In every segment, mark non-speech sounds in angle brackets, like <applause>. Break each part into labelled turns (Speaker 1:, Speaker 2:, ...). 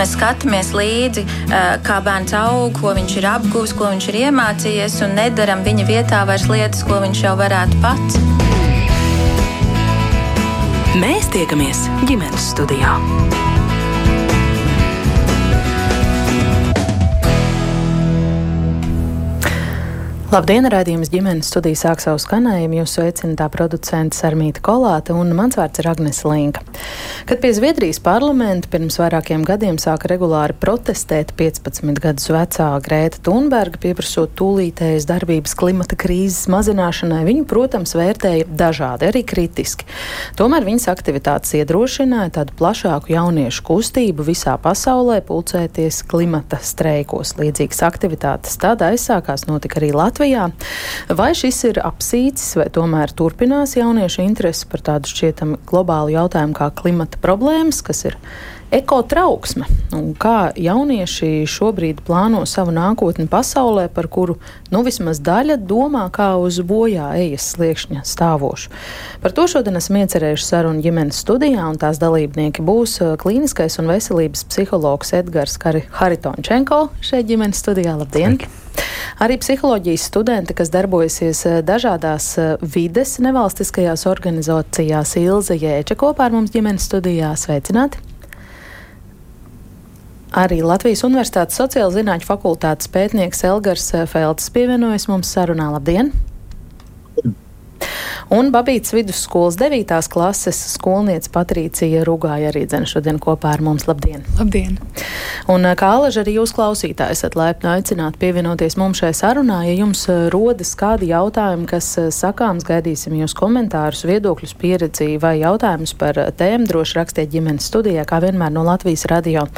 Speaker 1: mēs skatāmies līdzi, kā bērns aug, ko viņš ir apgūlis, ko viņš ir iemācījies, un nedaram viņa vietā vairs lietas, ko viņš jau varētu pats.
Speaker 2: Mēs tiekamies ģimenes studijā. Labdien, rādījums ģimenes studija sāk savu skanējumu. Jūs sveicināta producente Sarmīta Kolāte un mans vārds ir Agnes Linka. Kad pie Zviedrijas parlamenta pirms vairākiem gadiem sāka regulāri protestēt 15 gadus vecā Grēta Thunberga, pieprasot tūlītējas darbības klimata krīzes mazināšanai, viņu, protams, vērtēja dažādi, arī kritiski. Tomēr viņas aktivitātes iedrošināja tādu plašāku jauniešu kustību visā pasaulē pulcēties klimata streikos. Līdzīgas aktivitātes tad aizsākās notika arī Latvijā. Latvijā. Vai šis ir apsīcis, vai tomēr turpinās jauniešu interesi par tādu šķietami globālu jautājumu kā klimata problēmas, kas ir ekotrauksme un kā jaunieši šobrīd plāno savu nākotni pasaulē, par kuru nu vismaz daļa domā kā uz bojā ejas sliekšņa stāvošu. Par to šodien esam iecerējuši sarunu ģimenes studijā, un tās dalībnieki būs uh, klīniskais un veselības psihologs Edgars Haritončenko šeit ģimenes studijā. Labdien! Sveiki. Arī psiholoģijas studenti, kas darbojasies eh, dažādās eh, vides nevalstiskajās organizācijās, Ilze Jēča kopā ar mums ģimenes studijā. Sveicināti! Arī Latvijas Universitātes sociāla zinātņu fakultātes pētnieks Elgars eh, Felts pievienojas mums sarunā. Labdien! Un Babītas vidusskolas 9. klases skolniece Patricija Rugāja arī dzene šodien kopā ar mums. Labdien!
Speaker 3: Labdien!
Speaker 2: Un kā alaži arī jūs klausītāji esat laipni aicināti pievienoties mums šai sarunā. Ja jums rodas kādi jautājumi, kas sakāms, gaidīsim jūs komentārus, viedokļus, pieredzi vai jautājumus par tēmu, droši rakstiet ģimenes studijā, kā vienmēr no Latvijas radio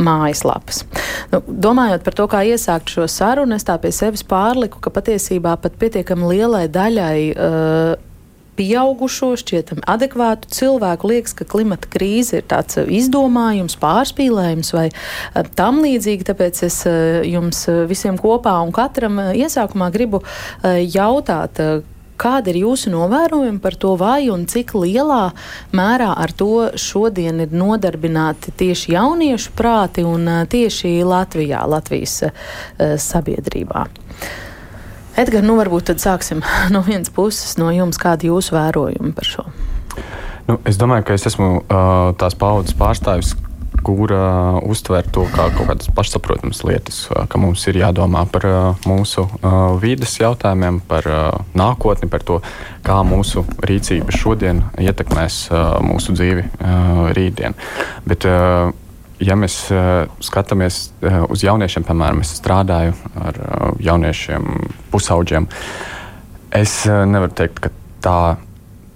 Speaker 2: mājaslapas. Nu, domājot par to, kā iesākt šo sarunu, es tā pie sevis pārliku, ka patiesībā pat pietiekami lielai daļai uh, pieaugušo, šķietam adekvātu cilvēku liekas, ka klimata krīze ir tāds uh, izdomājums, pārspīlējums vai uh, tam līdzīgi. Tāpēc es uh, jums visiem kopā un katram iesākumā gribu jautāt, Kāda ir jūsu novērojumi par to, vai un cik lielā mērā ar to šodien ir nodarbināti tieši jauniešu prāti un tieši Latvijā, Latvijas uh, sabiedrībā? Edgars, nu varbūt tad sāksim <laughs> no vienas puses, no jums, kādi jūsu vērojumi par šo?
Speaker 4: Nu, es domāju, ka es esmu uh, tās paudzes pārstāvis, kura uh, uztver to kā kaut kādas pašsaprotamas lietas, uh, ka mums ir jādomā par uh, mūsu uh, vides jautājumiem, par uh, nākotni, par to, kā mūsu rīcība šodien ietekmēs uh, mūsu dzīvi rītdien. Bet, ja mēs uh, skatāmies uh, uz jauniešiem, piemēram, es strādāju ar uh, jauniešiem, pusaudžiem, es uh, nevaru teikt, ka tā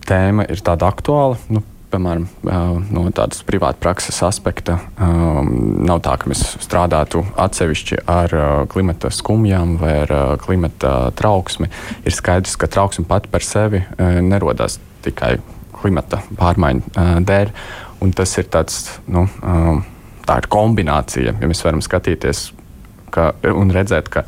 Speaker 4: tēma ir tāda aktuāla. Nu, piemēram, uh, no tādas privāta prakses aspekta, um, nav tā, ka mēs strādātu atsevišķi ar uh, klimata skumjām vai ar uh, klimata trauksmi. Ir skaidrs, ka trauksme pati par sevi nerodās tikai klimata pārmaiņu dēļ. Un tas ir tāds, nu, um, tā ir kombinācija. Ja mēs varam skatīties ka, un redzēt, ka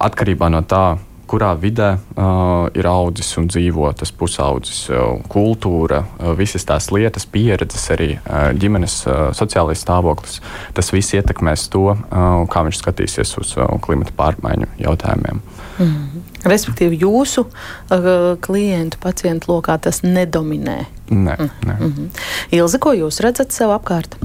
Speaker 4: atkarībā no tā, kurā vidē uh, ir audzis un dzīvo tas pusaudzis, uh, kultūra, uh, visas tās lietas, pieredzes, arī uh, ģimenes uh, sociālais stāvoklis. Tas viss ietekmēs to, uh, kā viņš skatīsies uz uh, klimata pārmaiņu jautājumiem.
Speaker 2: Mm. Respektīvi, jūsu uh, klientu, pacientu lokā tas nedominē.
Speaker 4: Nē, nē. Mm
Speaker 2: -hmm. Ilze, ko jūs redzat sev apkārt?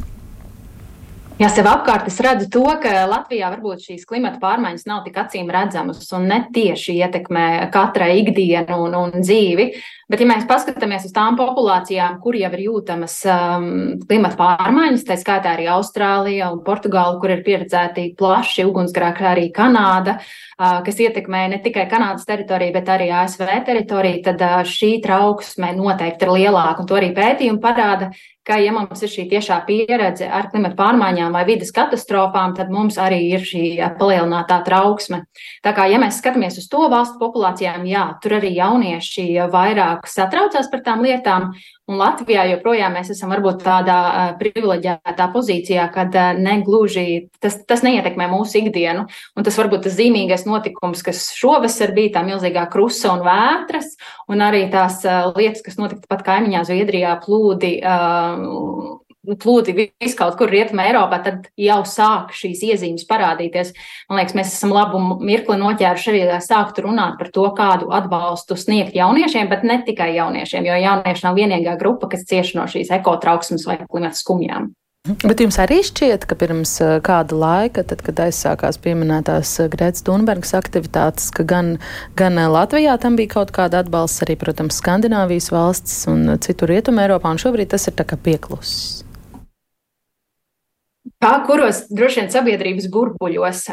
Speaker 5: Jā, sev apkārt es redzu to, ka Latvijā varbūt šīs klimata pārmaiņas nav tik acīm redzamas un ne tieši ietekmē katrai ikdienu un, un dzīvi. Bet, ja mēs paskatāmies uz tām populācijām, kur jau ir jūtamas um, klimata pārmaiņas, tā skaitā arī Austrālija un Portugāla, kur ir pieredzēti plaši ugunsgrēki, arī Kanāda, uh, kas ietekmē ne tikai Kanādas teritoriju, bet arī ASV teritoriju, tad uh, šī trauksme noteikti ir lielāka. Un to arī pētījumi parāda, ka, ja mums ir šī tiešā pieredze ar klimatu pārmaiņām vai vidas katastrofām, tad mums arī ir šī palielinātā trauksme. Tā kā, ja mēs skatāmies uz to valstu populācijām, jā, tur arī jaunieši vairāk satraucās par tām lietām, Un Latvijā joprojām mēs esam varbūt tādā privileģētā pozīcijā, kad negluži tas, tas neietekmē mūsu ikdienu. Un tas varbūt tas zīmīgais notikums, kas šovasar bija tā milzīgā krusa un vētras, un arī tās lietas, kas notika pat kaimiņā Zviedrijā, plūdi. Uh, plūdi vis kaut kur rietumē Eiropā, tad jau sāk šīs iezīmes parādīties. Man liekas, mēs esam labu mirkli noķēruši arī, lai sāktu runāt par to, kādu atbalstu sniegt jauniešiem, bet ne tikai jauniešiem, jo jaunieši nav vienīgā grupa, kas cieši no šīs ekotrauksmes vai klimata skumjām.
Speaker 2: Bet jums arī šķiet, ka pirms eh, kāda laika, tad, kad aizsākās pieminētās eh, Grētas Thunbergas aktivitātes, ka gan, gan eh, Latvijā tam bija kaut kāda atbalsts, arī, protams, Skandināvijas valstis un citur Rietumē Eiropā, un šobrīd tas ir tā kā pieklusis.
Speaker 5: Kā kuros droši vien sabiedrības burbuļos,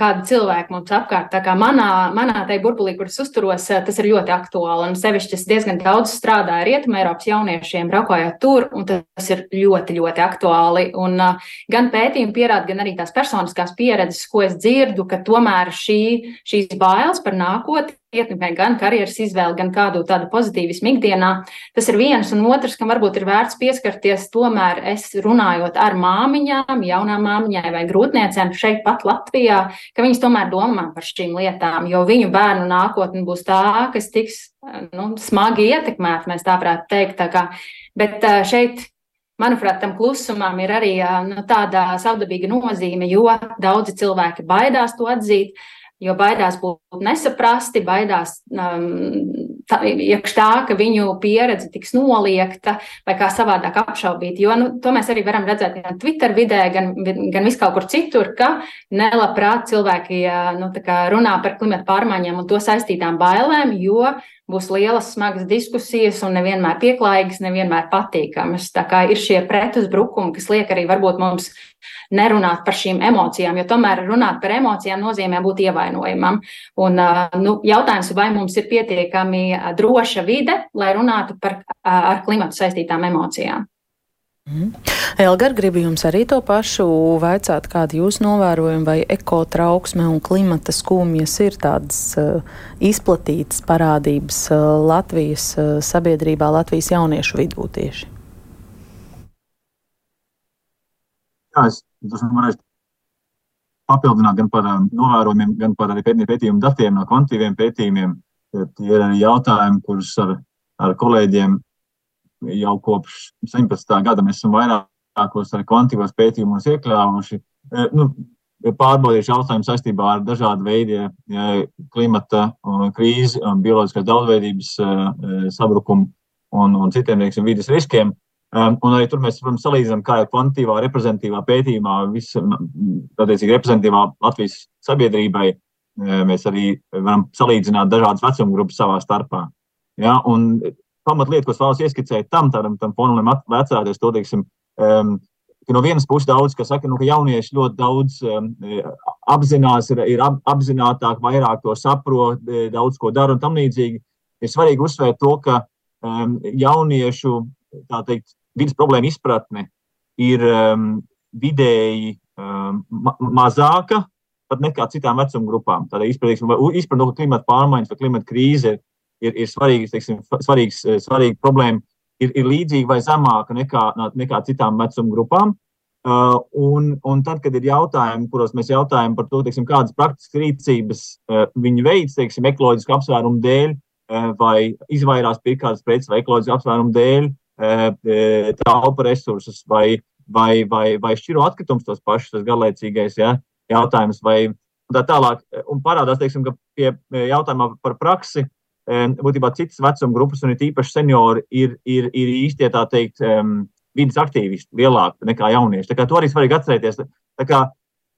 Speaker 5: kādi cilvēki mums apkārt. Tā kā manā, manā tajā burbulī, kuras uzturos, tas ir ļoti aktuāli. Un sevišķi es diezgan daudz strādāju Rietumē Eiropas jauniešiem, braukājot tur, un tas ir ļoti, ļoti aktuāli. Un gan pētījumi pierāda, gan arī tās personiskās pieredzes, ko es dzirdu, ka tomēr šī, šīs bailes par nākotni ietekmē gan karjeras izvēli, gan kādu tādu pozitīvismu ikdienā. Tas ir viens, un otrs, kam varbūt ir vērts pieskarties, tomēr es runājot ar māmiņām, jaunām māmiņai vai grūtniecēm šeit pat Latvijā, ka viņas tomēr domā par šīm lietām, jo viņu bērnu nākotne būs tā, kas tiks nu, smagi ietekmēta, mēs tā varētu teikt. Tā kā, bet šeit manuprāt, tam klusumam ir arī nu, tāda savdabīga nozīme, jo daudzi cilvēki baidās to atzīt jo baidās būt nesaprasti, baidās um, tā, tā, ka viņu pieredze tiks noliekta vai kā savādāk apšaubīta. Jo nu, to mēs arī varam redzēt gan Twitter vidē, gan, gan viskaur kur citur, ka nelabprāt cilvēki nu, runā par klimatu pārmaiņām un to saistītām bailēm, jo būs lielas, smagas diskusijas un nevienmēr pieklājīgas, nevienmēr patīkamas. Tā kā ir šie pretuzbrukumi, kas liek arī varbūt mums nerunāt par šīm emocijām, jo tomēr runāt par emocijām nozīmē būt ievainojamam. Un, nu, jautājums, vai mums ir pietiekami droša vide, lai runātu par ar klimatu saistītām emocijām.
Speaker 2: Mm. Elgar, gribu jums arī to pašu vaicāt, kāda jūs novērojumi, vai ekotrauksme un klimata skumjas ir tādas uh, izplatītas parādības uh, Latvijas uh, sabiedrībā, Latvijas jauniešu vidū tieši?
Speaker 3: Jā, es varētu papildināt gan par um, novērojumiem, gan par arī pētījumu datiem no kvantitīviem pētījumiem. Tie ir arī jautājumi, kurus ar, ar kolēģiem jau kopš 17. gada mēs esam vairākos kvantitīvos pētījumos iekļāvuši. E, nu, pārbaudījuši jautājumu saistībā ar dažādu veidu klimata krīzi, bioloģiskās daudzveidības e, e, sabrukumu un, un citiem teiksim, vidas riskiem. Un arī tur mēs protams, salīdzinām, kā jau kvantitīvā, reprezentatīvā pētījumā, visam reprezentatīvā Latvijas sabiedrībai, mēs arī varam salīdzināt dažādas vecuma grupas savā starpā. Ja, un pamatlieta, ko es vēlos ieskicēt tam, tādam tam fonam, atcerēties to, teiksim, um, ka no vienas puses daudz, kas saka, nu, ka jaunieši ļoti daudz um, apzinās, ir, ir ap, apzinātāk, vairāk to saprot, e, daudz ko dara un tam līdzīgi. Ir svarīgi uzsvērt to, ka um, jauniešu, tā teikt, vidas problēma izpratne ir um, vidēji um, ma mazāka pat nekā citām vecuma grupām. Tādēļ izpratne, ka klimata pārmaiņas vai klimata krīze ir ir, ir svarīgs, teiksim, svarīgs, eh, svarīga problēma, ir, ir līdzīga vai zemāka nekā, nekā citām vecuma grupām. Uh, un, un tad, kad ir jautājumi, kuros mēs jautājam par to, teiksim, kādas praktiskas rīcības uh, viņi veids, teiksim, ekoloģisku apsvērumu dēļ, uh, vai izvairās pirkt kādas preces, vai ekoloģisku apsvērumu dēļ, uh, taupa resursus, vai, vai, vai, vai šķiro atkritumus tos pašus, tas garlaicīgais ja, jautājums, vai tā tālāk. Un parādās, teiksim, ka pie jautājumā par praksi būtībā citas vecuma grupas, un ir īpaši seniori, ir, ir, ir īstie tā teikt, um, vidas aktīvisti lielāki nekā jaunieši. Tā kā to arī svarīgi atcerēties. Tā kā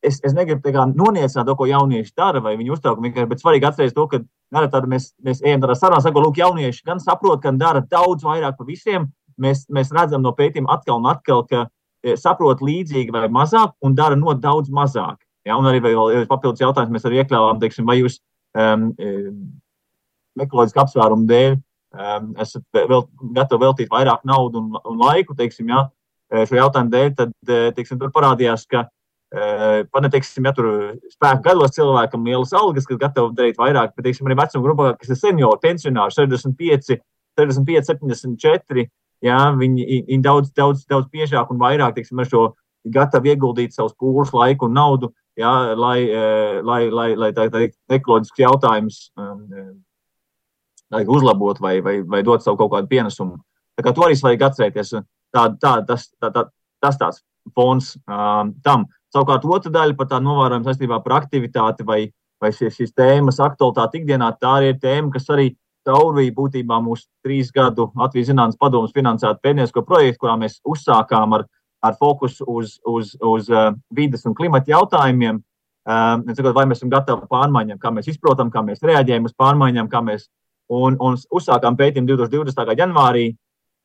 Speaker 3: es, es negribu kā, noniecināt to, ko jaunieši dara, vai viņu uztraukumu, bet svarīgi atcerēties to, ka tāda, mēs, mēs ejam tādā sarunā, sakot, lūk, jaunieši gan saprot, gan dara daudz vairāk par visiem. Mēs, mēs redzam no pētījuma atkal un atkal, ka e, saprot līdzīgi vai mazāk un dara no daudz mazāk. Ja, un arī vēl papildus jautājums mēs arī iekļāvām, teiksim, vai jūs um, ekoloģiska apsvērumu dēļ um, esat vēl, gatavi veltīt vairāk naudu un, un laiku teiksim, ja, e, šo jautājumu dēļ, tad e, teiksim, tur parādījās, ka e, pat ne teiksim, ja tur spēku gados cilvēkam lielas algas, kas gatavi darīt vairāk, bet teiksim, arī vecuma grupā, kas ir seniori, pensionāri, 65, 65, 74. Jā, viņi, viņi daudz, daudz, daudz biežāk un vairāk teiksim, ar šo gatavi ieguldīt savus pūles, laiku un naudu, jā, lai, lai, lai, lai tā, tā ekoloģisks jautājums um, uzlabot vai, vai, vai dot savu kaut kādu pienesumu. Tā kā to arī svarīgi atcerēties. Tā, tā, tas, tā, tā, tas tāds fons um, tam. Savukārt, otra daļa par tā novērojumu saistībā ar aktivitāti vai, vai šīs, šīs tēmas aktualitāti ikdienā, tā arī ir tēma, kas arī caurvīja būtībā mūsu trīs gadu Latvijas Zinātnes padomus finansētu pētniecisko projektu, kurā mēs uzsākām ar, ar fokusu uz, uz, uz uh, vidas un klimata jautājumiem. Uh, vai mēs esam gatavi pārmaiņām, kā mēs izprotam, kā mēs reaģējam uz pārmaiņām, kā mēs un, un uzsākām pētījumu 2020. gada janvārī.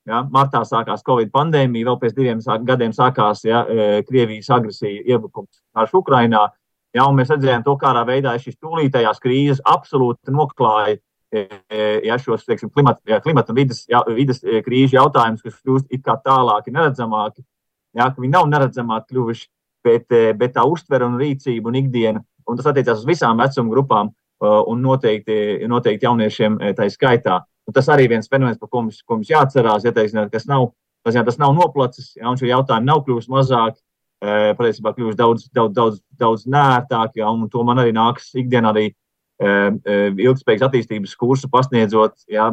Speaker 3: Ja, martā sākās Covid pandēmija, vēl pēc diviem sāk, gadiem sākās ja, e, Krievijas agresija, iebrukums ar Ukrainā. Ja, mēs redzējām, to, kādā veidā šīs tūlītējās krīzes absolūti noklāja e, e, ja, šos teiksim, klimata, ja, klimata un vidas, ja, vidas krīžu jautājumus, kas kļūst it kā tālāki, neredzamāki. Ja, viņi nav neredzamāki kļuvuši, bet, bet tā uztvere un rīcība un ikdiena, un tas attiecās uz visām vecuma grupām un noteikti, noteikti jauniešiem tā skaitā. Un tas arī viens fenomens, par ko mums, ko mums jāatcerās, ja teiksim, kas nav, tas, jā, tas nav noplacis, ja, un šie jautājumi nav kļuvuši mazāk, e, patiesībā kļuvuši daudz, daudz, daudz, daudz nērtāk, ja, un to man arī nāks ikdienā arī ilgspējīgas attīstības kursu pasniedzot, ja,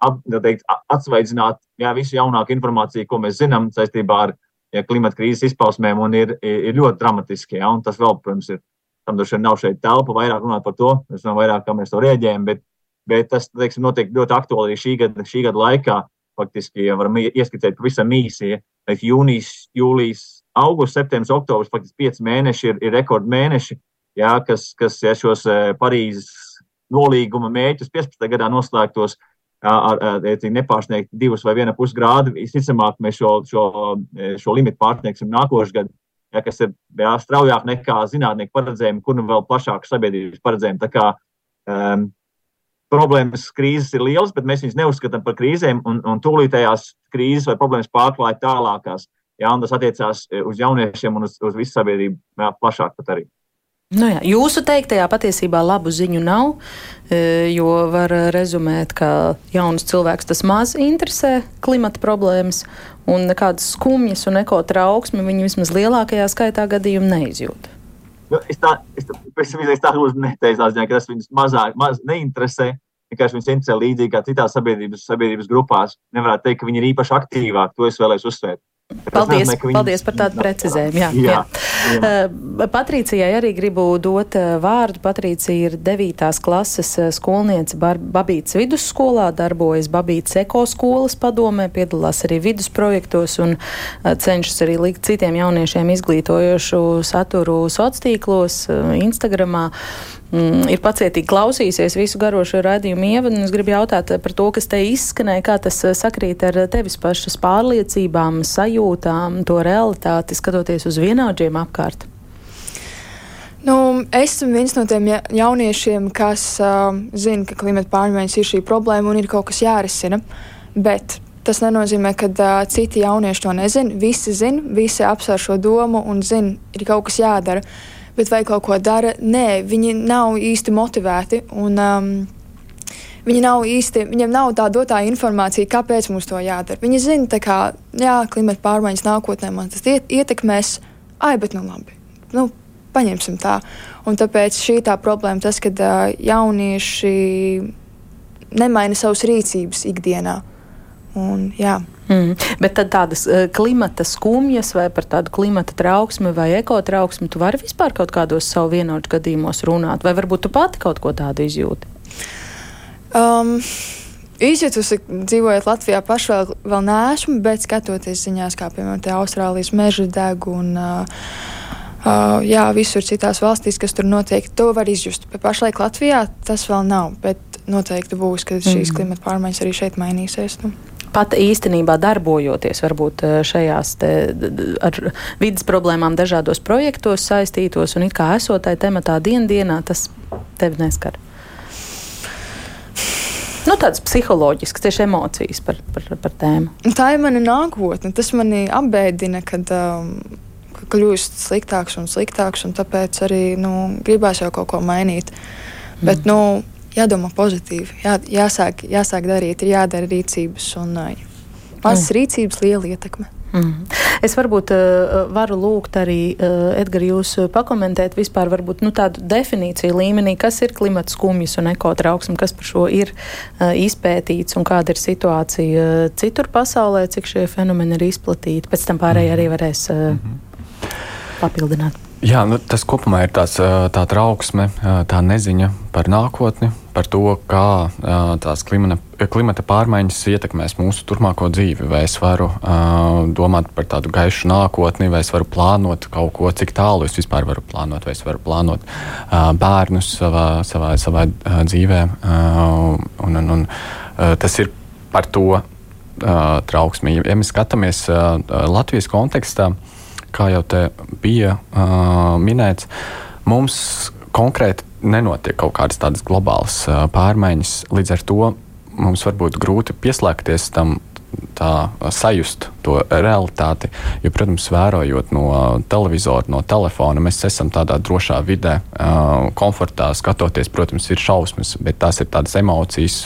Speaker 3: ap, teikt, atsveidzināt jā, visu jaunāku informāciju, ko mēs zinām saistībā ar ja, klimata krīzes izpausmēm, un ir, ir ļoti dramatiski. Ja, tas vēl, protams, ir. Tam droši vien nav šeit telpa vairāk runāt par to, mēs zinām vairāk, kā mēs to rēģējam, bet bet tas teiksim, notiek ļoti aktuāli arī šī gada, šī gada laikā. Faktiski ja varam ieskicēt pavisam īsi. Ja, jūnijas, jūlijas, augusts, septembris, oktobris, faktiski pieci mēneši ir, ir rekordmēneši, ja, kas, kas ja, šos eh, Parīzes nolīguma mēķus 15. gadā noslēgtos ar, ar, ar nepārsniegt divus vai viena pus grādu. Visticamāk, mēs šo, šo, eh, šo limitu pārsniegsim nākošais gads, ja, kas ir jā, straujāk nekā zinātnieki paredzējumi, kur nu vēl plašāk sabiedrības paredzējumi. Tā kā um, problēmas, krīzes ir lielas, bet mēs viņus neuzskatām par krīzēm, un, un tūlītējās krīzes vai problēmas pārklāja tālākās. Jā, un tas attiecās e, uz jauniešiem un uz, uz visu sabiedrību jā, plašāk pat arī.
Speaker 2: Nu jā, jūsu teiktajā patiesībā labu ziņu nav, e, jo var rezumēt, ka jauns cilvēks tas maz interesē klimata problēmas, un nekādas skumjas un ekotrauksmi viņi vismaz lielākajā skaitā gadījumu neizjūt.
Speaker 3: Nu, es tā, es tā, neteicu, ka tas viņus mazāk maz neinteresē vienkārši viņus interesē līdzīgi kā citās sabiedrības, sabiedrības grupās. Nevarētu teikt, ka viņi ir īpaši aktīvāki. To es vēlēs uzsvērt.
Speaker 2: Paldies, paldies par tādu precizējumu. Jā, jā, jā. Uh, Patricijai arī gribu dot uh, vārdu. Patricija ir 9. klases uh, skolniece Babītas vidusskolā, darbojas Babītas ekoskolas padomē, piedalās arī vidusprojektos un cenšas arī likt citiem jauniešiem izglītojošu saturu sociālos tīklos, Instagramā mm, ir pacietīgi klausījusies visu garošo raidījumu ievadu. Es gribu jautāt par to, kas te izskanēja, kā tas eh, sakrīt ar tevis pašas pārliecībām, sajūtām, to realitāti, skatoties uz vienādžiem apkārt.
Speaker 6: Nu, es esmu viens no tiem jauniešiem, kas uh, zina, ka klimata pārmaiņas ir šī problēma un ir kaut kas jārisina. Bet tas nenozīmē, ka uh, citi jaunieši to nezina. Visi zina, visi apsver šo domu un zina, ir kaut kas jādara. Uh, bet vai kaut ko dara? Nē, viņi nav īsti motivēti. Un, um, Viņi nav īsti, viņiem nav tā dotā informācija, kāpēc mums to jādara. Viņi zina, ka klimata pārmaiņas nākotnē man tas ietekmēs, ai, bet nu labi. Nu, paņemsim tā. Un tāpēc šī tā problēma, tas, ka uh, jaunieši nemaina savas rīcības ikdienā. Un, jā.
Speaker 2: Mm. Bet tādas uh, klimata skumjas vai par tādu klimata trauksmi vai ekotrauksmi, tu vari vispār kaut kādos savu vienotu gadījumos runāt, vai varbūt tu pati kaut ko tādu izjūti?
Speaker 6: Um, Izjutusi, dzīvojot Latvijā, pašā vēl, vēl neesmu, bet skatoties ziņās, kā piemēram Austrālijas meža deg un uh, uh, jā, visur citās valstīs, kas tur notiek, to var izjust. Bet pašlaik Latvijā tas vēl nav, bet noteikti būs, kad šīs mm. klimata pārmaiņas arī šeit mainīsies. Nu
Speaker 2: pat īstenībā darbojoties varbūt eh, šajās te, ar vidas problēmām dažādos projektos saistītos un it kā esotai tematā dien dienā, tas tevi neskar. Nu, tāds psiholoģisks, tieši emocijas par, par, par tēmu.
Speaker 6: Tā ir mana nākotne. Tas manī apbēdina, kad um, kļūst sliktāks un sliktāks, un tāpēc arī nu, gribās jau kaut ko mainīt. Mm. Bet, nu, jādomā pozitīvi, jā, jāsāk, jāsāk darīt, ir jādara rīcības, un uh, mazas mm. rīcības liela ietekme.
Speaker 2: Mm. Es varbūt uh, varu lūgt arī uh, Edgars, jūs pakomentēt vispār varbūt, nu, tādu definīciju līmenī, kas ir klimata skumjas un ekotrauksme, kas par šo ir uh, izpētīts un kāda ir situācija uh, citur pasaulē, cik šie fenomeni ir izplatīti. Pēc tam pārējie arī varēs uh, mm -hmm. papildināt.
Speaker 4: Jā, nu, tas kopumā ir tās, tā trauksme, tā neziņa par nākotni, par to, kā tās klimata, klimata pārmaiņas ietekmēs mūsu turpmāko dzīvi. Vai es varu domāt par tādu gaišu nākotni, vai es varu plānot kaut ko, cik tālu es vispār varu plānot, vai es varu plānot bērnus savā, savā, savā dzīvē. Un, un, un, tas ir par to trauksmi. Ja mēs skatāmies Latvijas kontekstā, kā jau te bija uh, minēts, mums konkrēti nenotiek kaut kādas tādas globālas uh, pārmaiņas. Līdz ar to mums var būt grūti pieslēgties tam. Tā sajust to realitāti, jo, protams, vērojot no televizora, no telefona, mēs esam tādā drošā vidē, komfortā skatoties. Protams, ir šausmas, bet tās ir tādas emocijas,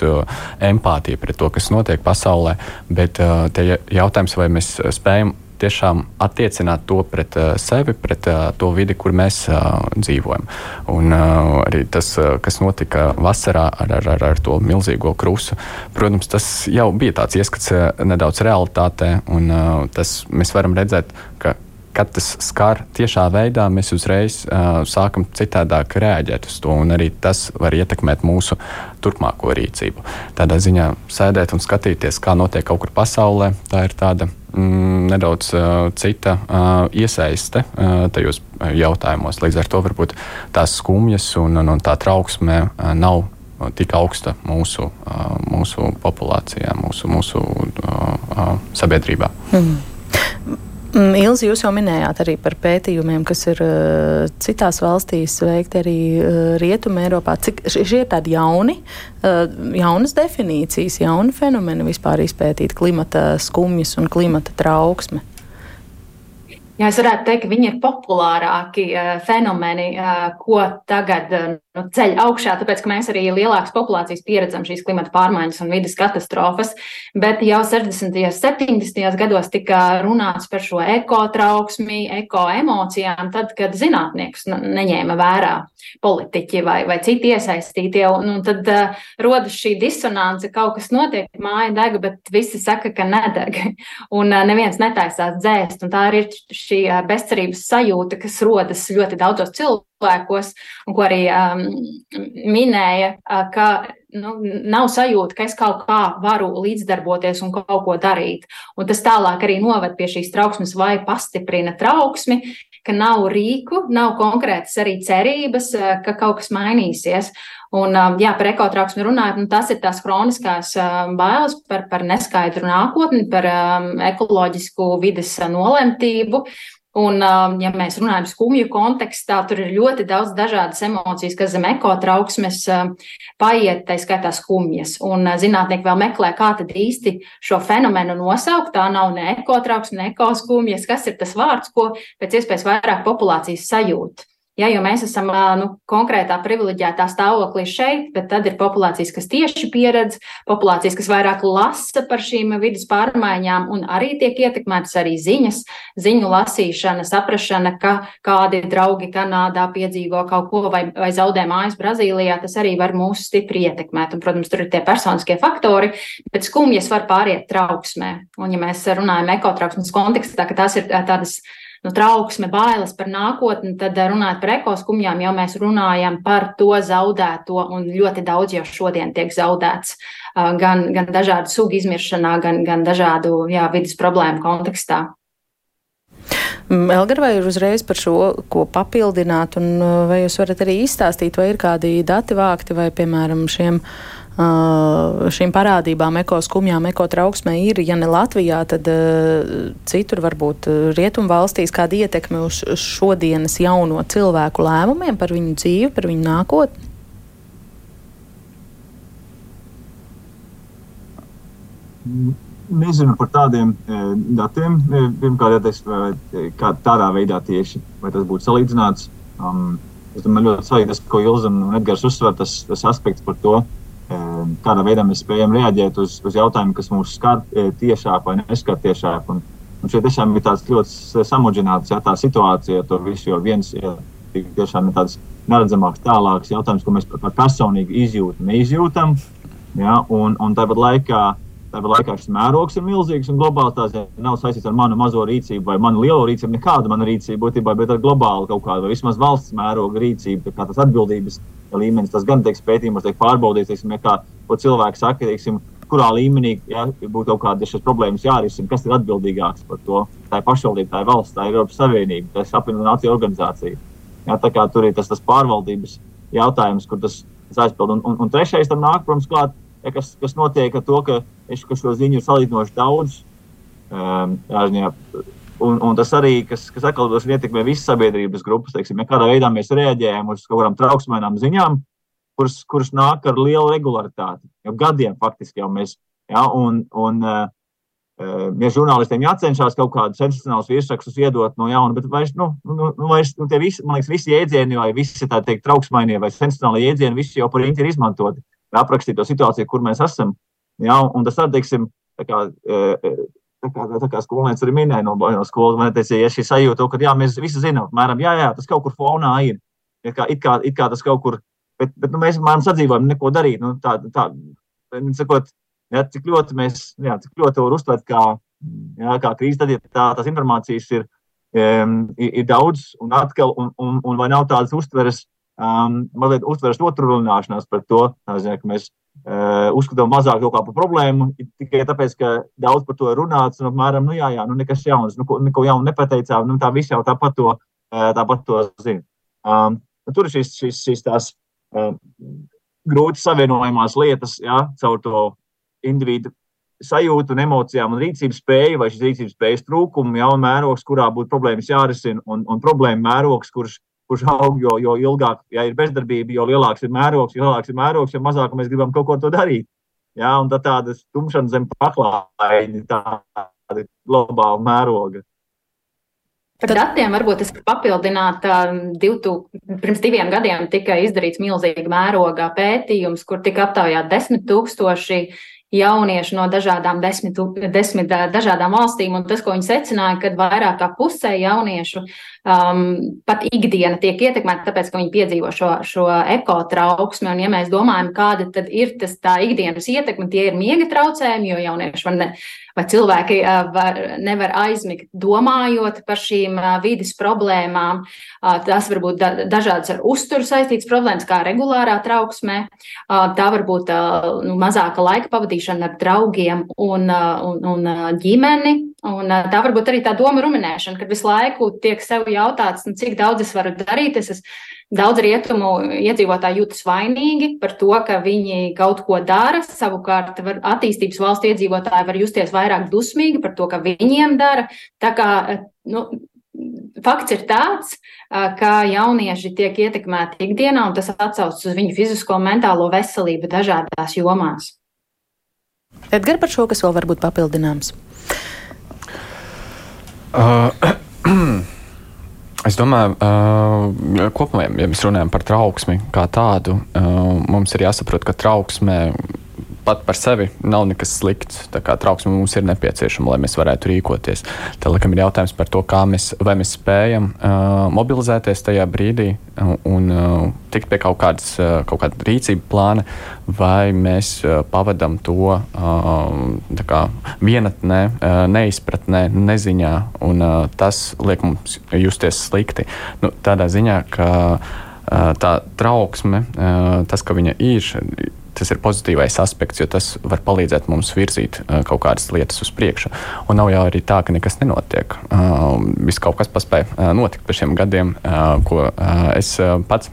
Speaker 4: empātija pret to, kas notiek pasaulē. Bet tie jautājums, vai mēs spējam tiešām attiecināt to pret uh, sevi, pret uh, to vidi, kur mēs uh, dzīvojam. Un uh, arī tas, uh, kas notika vasarā ar, ar, ar, ar to milzīgo krusu, protams, tas jau bija tāds ieskats uh, nedaudz realitātē, un uh, tas mēs varam redzēt, ka kad tas skar tiešā veidā, mēs uzreiz uh, sākam citādāk reaģēt uz to, un arī tas var ietekmēt mūsu turpmāko rīcību. Tādā ziņā sēdēt un skatīties, kā notiek kaut kur pasaulē, tā ir tāda mm, nedaudz uh, cita uh, iesaiste uh, tajos jautājumos. Līdz ar to varbūt tās skumjas un, un, un tā trauksme uh, nav tik augsta mūsu, uh, mūsu populācijā, mūsu, mūsu uh, uh, sabiedrībā. Mm.
Speaker 2: Mm, Ilzi, jūs jau minējāt arī par pētījumiem, kas ir uh, citās valstīs veikti arī uh, Rietumē, Eiropā. Cik šie ir tādi jauni, uh, jaunas definīcijas, jauni fenomeni vispār izpētīt klimata skumjas un klimata trauksme?
Speaker 5: Jā, es varētu teikt, ka viņi ir populārāki fenomeni, ko tagad ceļ augšā, tāpēc, ka mēs arī lielākas populācijas pieredzam šīs klimata pārmaiņas un vidas katastrofas. Bet jau 60. un 70. gados tika runāts par šo ekotrauksmi, ekoemocijām, tad, kad zinātnieks neņēma vērā politiķi vai, vai citi iesaistītie. Un, un tad uh, rodas šī disonance, kaut kas notiek, māja deg, bet visi saka, ka nedeg. <laughs> Un uh, neviens netaisās dzēst. Un tā ir šī bezcerības sajūta, kas rodas ļoti daudzos cilvēkos, un ko arī um, minēja, ka nu, nav sajūta, ka es kaut kā varu līdzdarboties un kaut ko darīt. Un tas tālāk arī noved pie šīs trauksmes vai pastiprina trauksmi, ka nav rīku, nav konkrētas arī cerības, ka kaut kas mainīsies. Un, jā, par ekotrauksmi runājot, nu, tas ir tās kroniskās bailes par, par neskaidru nākotni, par um, ekoloģisku vides nolemtību. Un, ja mēs runājam skumju kontekstā, tur ir ļoti daudz dažādas emocijas, kas zem ekotrauksmes paiet, tā skaitā skumjas. Un zinātnieki vēl meklē, kā tad īsti šo fenomenu nosaukt. Tā nav ne ekotrauksme, ne ekoskumjas, kas ir tas vārds, ko pēc iespējas vairāk populācijas sajūt. Ja, jo mēs esam nu, konkrētā privileģētā stāvoklī šeit, bet tad ir populācijas, kas tieši pieredz, populācijas, kas vairāk lasa par šīm vidas pārmaiņām, un arī tiek ietekmētas arī ziņas, ziņu lasīšana, saprašana, ka kādi draugi Kanādā piedzīvo kaut ko vai, vai zaudē mājas Brazīlijā, tas arī var mūs stipri ietekmēt. Un, protams, tur ir tie personiskie faktori, bet skumjas var pāriet trauksmē. Un, ja mēs runājam ekotrauksmes kontekstā, ka tās ir tādas nu, trauksme, bailes par nākotni, tad eh, runājot par ekoskumjām, jau mēs runājam par to zaudēto, un ļoti daudz jau šodien tiek zaudēts eh, gan, gan dažādu sugu izmiršanā, gan, gan dažādu jā, vidas problēmu kontekstā.
Speaker 2: Mm, Elgar, vai ir uzreiz par šo, ko papildināt, un eh, vai jūs varat arī izstāstīt, vai ir kādi dati vākti, vai, piemēram, šiem uh, šīm parādībām, ekoskumjām, ekotrauksmē ir, ja ne Latvijā, tad citur varbūt rietumu valstīs kāda ietekme uz šodienas jauno cilvēku lēmumiem par viņu dzīvi, par viņu nākotni?
Speaker 3: Nezinu par tādiem e, datiem. E, pirmkārt, ja tas kā tādā veidā tieši, vai tas būtu salīdzināts. Um, es domāju, ļoti svarīgi tas, ko Ilza un Edgars uzsver, tas, tas aspekts par to, uh, kādā veidā mēs spējam reaģēt uz, uz jautājumiem, kas mūs skar tiešāk vai neskar tiešāk. Un, Un šeit tiešām ir tāds ļoti samudžināts ja, tā situācija, to visu, jo viens ja, tiešām ir tāds neredzamāks, tālāks jautājums, ko mēs personīgi izjūtam, neizjūtam. Ja, un, un tāpat laikā, tāpat laikā šis mērogs ir milzīgs un globāls. Tas nav saistīts ar manu mazo rīcību vai manu lielo rīcību, nekāda mana rīcība būtībā, bet ar globālu kaut kādu vai vismaz valsts mēroga rīcību, kā tas atbildības līmenis. Tas gan tiek pētījumos, tiek pārbaudīts, teiksim, ja kā cilvēks saka, teiksim, kurā līmenī ja, būtu kaut kādas šīs problēmas jārisina, kas ir atbildīgāks par to. Tā ir pašvaldība, tā ir valsts, tā ir Eiropas Savienība, tā ir apvienotā nācija organizācija. Ja, tā kā tur ir tas, tas pārvaldības jautājums, kur tas, tas aizpild. Un, un, un trešais tam nāk, protams, klāt, ja, kas, kas notiek ar to, ka, es, ka šo ziņu ir salīdzinoši daudz. Um, jā, un, un tas arī, kas, kas atkal ietekmē visas sabiedrības grupas, teiksim, ja kādā veidā mēs reaģējam uz kaut kādām trauksmēnām ziņām, kuras, kuras nāk ar lielu regularitāti. Jau gadiem faktiski jau mēs. Ja, un, un, uh, ja žurnālistiem jācenšas kaut kādus sensacionālus virsrakstus iedot no jauna, bet vairs, nu, nu, nu, vairs nu, visi, man liekas, visi jēdzieni vai visi tā teikt trauksmainie vai sensacionāli jēdzieni, visi jau par īņķi ir izmantoti, lai aprakstītu to situāciju, kur mēs esam. Ja, un tas arī, teiksim, tā kā, tā kā, tā kā skolnieks arī minēja no, no skolas, man teica, ja šī sajūta, ka jā, mēs visi zinām, apmēram, jā, jā, tas kaut kur fonā ir. It kā, it kā, it kā tas kaut kur, bet, bet nu, mēs mēram sadzīvojam neko darīt. Nu, tā, tā, sakot, Ja, cik ļoti mēs jā, cik ļoti varam uztvert, kā, jā, kā krīze, tad ja tā, tās informācijas ir, um, ir, ir daudz, un atkal, un, un, un vai nav tādas uztveres, um, mazliet uztveres otrrunāšanās par to, zin, ka mēs uh, uzskatām mazāk par problēmu, tikai tāpēc, ka daudz par to ir runāts, un apmēram, nu jā, jā, nu nekas jauns, nu, ko, neko jaunu nepateicām, nu tā visi jau tāpat to, uh, tāpat to zina. Um, tur ir šīs, šīs, šīs tās uh, grūti savienojamās lietas, jā, caur to individu sajūtu un emocijām un rīcības spēju, vai šīs rīcības spējas trūkumu, ja, un mērogs, kurā būtu problēmas jārisina, un, un problēma mērogs, kurš, kurš aug, jo, jo ilgāk ja ir bezdarbība, jo lielāks ir mērogs, jo lielāks ir mērogs, jo mazāk mēs gribam kaut ko to darīt. Ja, un tā tāda tumšana zem paklājiņa, tāda globāla mēroga.
Speaker 5: Par datiem varbūt es papildinātu. Divtu, pirms diviem gadiem tika izdarīts milzīga mēroga pētījums, kur tika aptaujāti desmit tūkstoši jaunieši no dažādām desmit, desmit dažādām valstīm, un tas, ko viņi secināja, ka vairāk kā pusē jauniešu um, pat ikdiena tiek ietekmēta, tāpēc, ka viņi piedzīvo šo, šo ekotrauksmi, un ja mēs domājam, kāda tad ir tas tā ikdienas ietekme, tie ir miega traucējumi, jo jaunieši var ne, vai cilvēki var, nevar aizmigt domājot par šīm vidas problēmām. Tas var būt dažādas ar uzturu saistītas problēmas, kā regulārā trauksmē. Tā var būt nu, mazāka laika pavadīšana ar draugiem un, un, un ģimeni. Un tā var būt arī tā doma ruminēšana, kad visu laiku tiek sev jautāts, nu, cik daudz es varu darīt. Es, es Daudz rietumu iedzīvotāji jūtas vainīgi par to, ka viņi kaut ko dara. Savukārt, var, attīstības valstu iedzīvotāji var justies vairāk dusmīgi par to, ka viņiem dara. Tā kā, nu, fakts ir tāds, ka jaunieši tiek ietekmēti ikdienā, un tas atsaucas uz viņu fizisko un mentālo veselību dažādās jomās.
Speaker 2: Edgars, par šo kas vēl var būt papildināms?
Speaker 4: Uh, <clears throat> Es domāju, uh, kopumā, ja mēs runājam par trauksmi kā tādu, uh, mums ir jāsaprot, ka trauksmē pat par sevi nav nekas slikts. Tā kā trauksme mums ir nepieciešama, lai mēs varētu rīkoties. Tad, laikam, ir jautājums par to, mēs, mēs spējam uh, mobilizēties tajā brīdī un uh, tikt pie kaut kādas uh, kaut kāda rīcība plāna, vai mēs uh, pavadām to uh, kā, vienatnē, uh, neizpratnē, neziņā, un uh, tas liek mums justies slikti. Nu, tādā ziņā, ka uh, tā trauksme, uh, tas, ka viņa ir, tas ir pozitīvais aspekts, jo tas var palīdzēt mums virzīt kaut kādas lietas uz priekšu. Un nav jau arī tā, ka nekas nenotiek. Viss kaut kas paspēja notikt pa šiem gadiem, ko es pats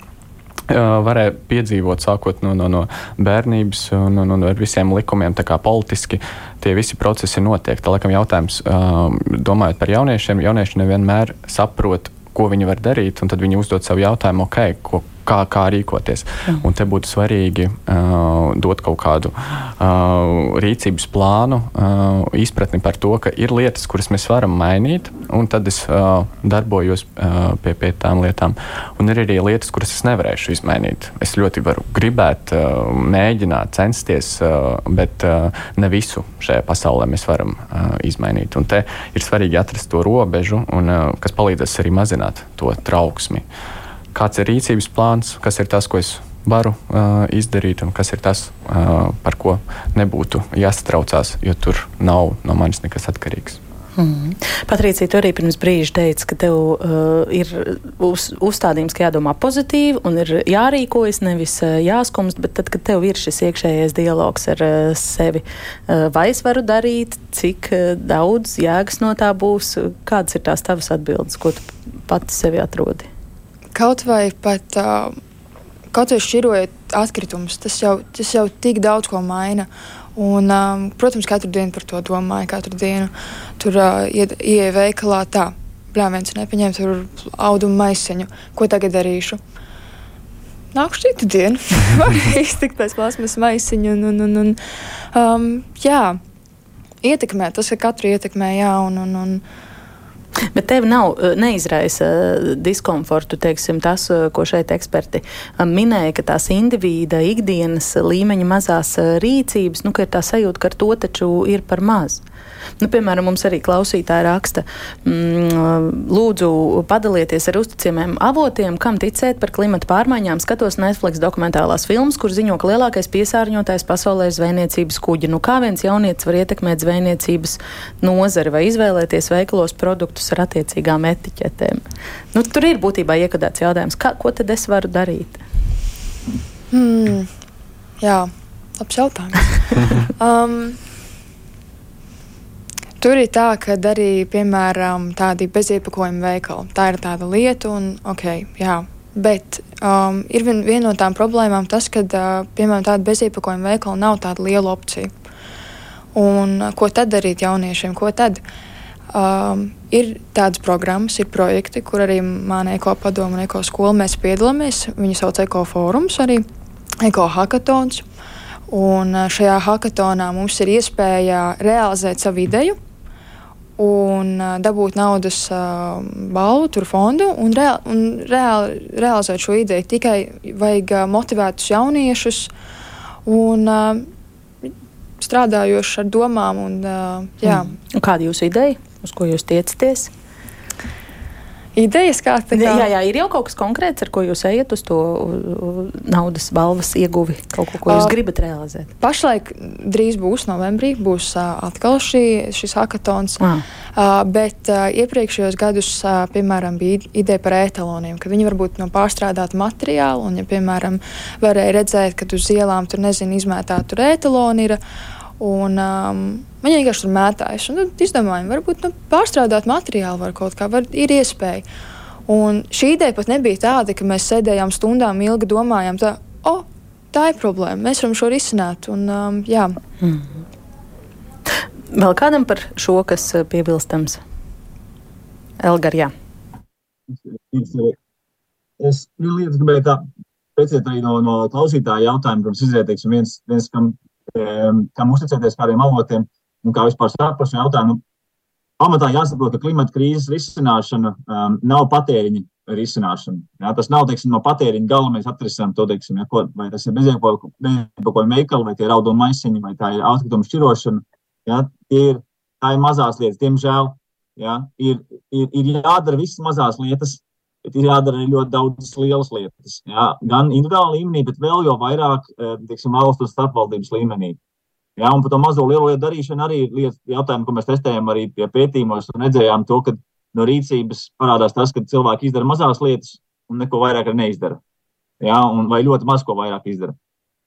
Speaker 4: varēja piedzīvot, sākot no, no, no bērnības un, un, un ar visiem likumiem, tā kā politiski tie visi procesi notiek. Tā laikam jautājums, domājot par jauniešiem, jaunieši nevienmēr saprot, ko viņi var darīt, un tad viņi uzdod sev jautājumu, ok, ko, kā, kā rīkoties. Mm. Un te būtu svarīgi uh, dot kaut kādu uh, rīcības plānu, uh, izpratni par to, ka ir lietas, kuras mēs varam mainīt, un tad es uh, darbojos uh, pie, pie tām lietām. Un ir arī lietas, kuras es nevarēšu izmainīt. Es ļoti varu gribēt, uh, mēģināt, censties, uh, bet uh, ne visu šajā pasaulē mēs varam uh, izmainīt. Un te ir svarīgi atrast to robežu, un, uh, kas palīdzēs arī mazināt to trauksmi. Uh, kāds ir rīcības plāns, kas ir tas, ko es varu uh, izdarīt, un kas ir tas, uh, par ko nebūtu jāsatraucās, jo tur nav no manis nekas atkarīgs.
Speaker 2: Mm. Patricija, tu arī pirms brīža teici, ka tev uh, ir uz, uzstādījums, ka jādomā pozitīvi un ir jārīkojas, nevis uh, jāskumst, bet tad, kad tev ir šis iekšējais dialogs ar uh, sevi, uh, vai es varu darīt, cik uh, daudz jēgas no tā būs, kādas ir tās tavas atbildes, ko tu pati sevi atrodi?
Speaker 6: Kaut vai pat kaut vai šķirojot atkritumus, tas jau, tas jau tik daudz ko maina. Un, um, protams, katru dienu par to domāju. Katru dienu tur uh, ieeja veikalā tā, brāļs nepaņēma tur audumu maisiņu. Ko tagad darīšu? Nākšu citu dienu, <laughs> var iztikt pēc plasmas maisiņu. Un, un, un, un, um, jā, ietekmē, tas ir katru ietekmē, jā. Un, un, un,
Speaker 2: Bet tev nav eh, neizraisa eh, diskomfortu, teiksim, tas, eh, ko šeit eksperti minēja, ka tās indivīda ikdienas līmeņa mazās rīcības, nu, ka ir tā sajūta, ka ar to taču ir par maz. Nu, piemēram, mums arī klausītāji raksta, mm, lūdzu, padalieties ar uzticamiem avotiem, kam ticēt par klimata pārmaiņām. Skatos Netflix dokumentālās filmas, kur ziņo, ka lielākais piesārņotājs pasaulē ir zvejniecības kuģi. Nu, kā viens jaunietis var ietekmēt zvejniecības nozari vai izvēlēties veikalos produktus ar attiecīgām etiķetēm? Nu, tur ir būtībā iekadēts jautājums, kā, ko tad es varu darīt?
Speaker 6: Hmm, jā, labs jautājums. <laughs> um, Tur ir tā, ka arī, piemēram, tādi beziepakojuma veikali. Tā ir tāda lieta, un ok, jā. Bet um, ir vien, viena no tām problēmām tas, ka, uh, piemēram, tāda beziepakojuma veikala nav tāda liela opcija. Un, uh, ko tad darīt jauniešiem? Ko tad? Um, ir tādas programmas, ir projekti, kur arī mana eko padoma un eko skola mēs piedalāmies. Viņi sauc Eko fórums, arī Eko hackathons. Un uh, šajā hackathonā mums ir iespēja realizēt savu ideju, un dabūt naudas uh, balvu, tur fondu un, reāli, un reāli, realizēt šo ideju. Tikai vajag motivētus jauniešus un uh, strādājošus ar domām. Un, uh, jā.
Speaker 2: Kāda ir jūsu ideja, uz ko jūs tiecaties?
Speaker 6: Idejas, kā tā
Speaker 2: kā. Jā, jā, ir jau kaut kas konkrēts, ar ko jūs ejat uz to naudas balvas ieguvi, kaut ko, ko jūs uh, gribat realizēt.
Speaker 6: Pašlaik drīz būs novembrī, būs uh, atkal šī, šis hackathons. Ah. Uh, bet uh, iepriekšējos gadus, uh, piemēram, bija ideja par etaloniem, ka viņi varbūt no pārstrādāta materiāla, un, ja, piemēram, varēja redzēt, ka uz ielām tur, nezinu, izmētā tur etaloni ir. Un, um, Viņa vienkārši tur mētājas. Un tad izdomājām, varbūt nu, pārstrādāt materiālu var kaut kā, var, ir iespēja. Un šī ideja pat nebija tāda, ka mēs sēdējām stundām ilgi domājām, tā, oh, tā ir problēma, mēs varam šo risināt. Un, um, jā. mm.
Speaker 2: Vēl kādam par šo, kas uh, piebilstams? Elgar, jā.
Speaker 3: Es lietu gribēju tā precizēt arī no, no klausītāja jautājuma, protams, izriet, teiksim, viens, viens kam, kam uzticēties kādiem avotiem, un kā vispār saprast šo jautājumu. Pamatā jāsaprot, ka klimata krīzes risināšana um, nav patēriņa risināšana. Jā, tas nav teiksim, no patēriņa gala mēs atrisinām to, teiksim, ja, ko, vai tas ir beziepakojumu veikali, vai tie ir audumu maisiņi, vai tā ir atkritumu šķirošana. Jā, ir, tā ir mazās lietas, diemžēl. Jā, ir, ir, ir jādara visas mazās lietas, bet ir jādara arī ļoti daudz lielas lietas. Jā, gan individuālā līmenī, bet vēl jau vairāk eh, teiksim, valstu un starpvaldības līmenī. Ja, un par to mazo lielo lietu darīšanu arī ir jautājumi, ko mēs testējam arī pie pētījumos un redzējām to, ka no rīcības parādās tas, ka cilvēki izdara mazās lietas un neko vairāk neizdara. Ja, un, vai ļoti maz ko vairāk izdara.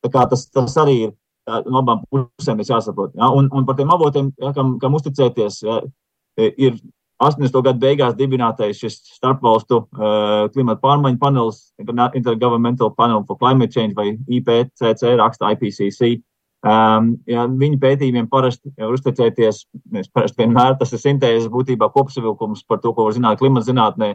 Speaker 3: Tas, tas arī ir tā, no abām pusēm jāsaprot. Ja, un, un par tiem avotiem, ja, kam, kam uzticēties, ja, ir 80. gadu beigās dibinātais šis starpvalstu uh, klimata pārmaiņu panelis, Intergovernmental Panel for Climate Change vai IPCC, raksta IPCC. Um, ja viņu pētījumiem parasti var uzticēties, parasti vienmēr tas ir sintēzes būtībā kopsavilkums par to, ko var zināt klimata zinātnē.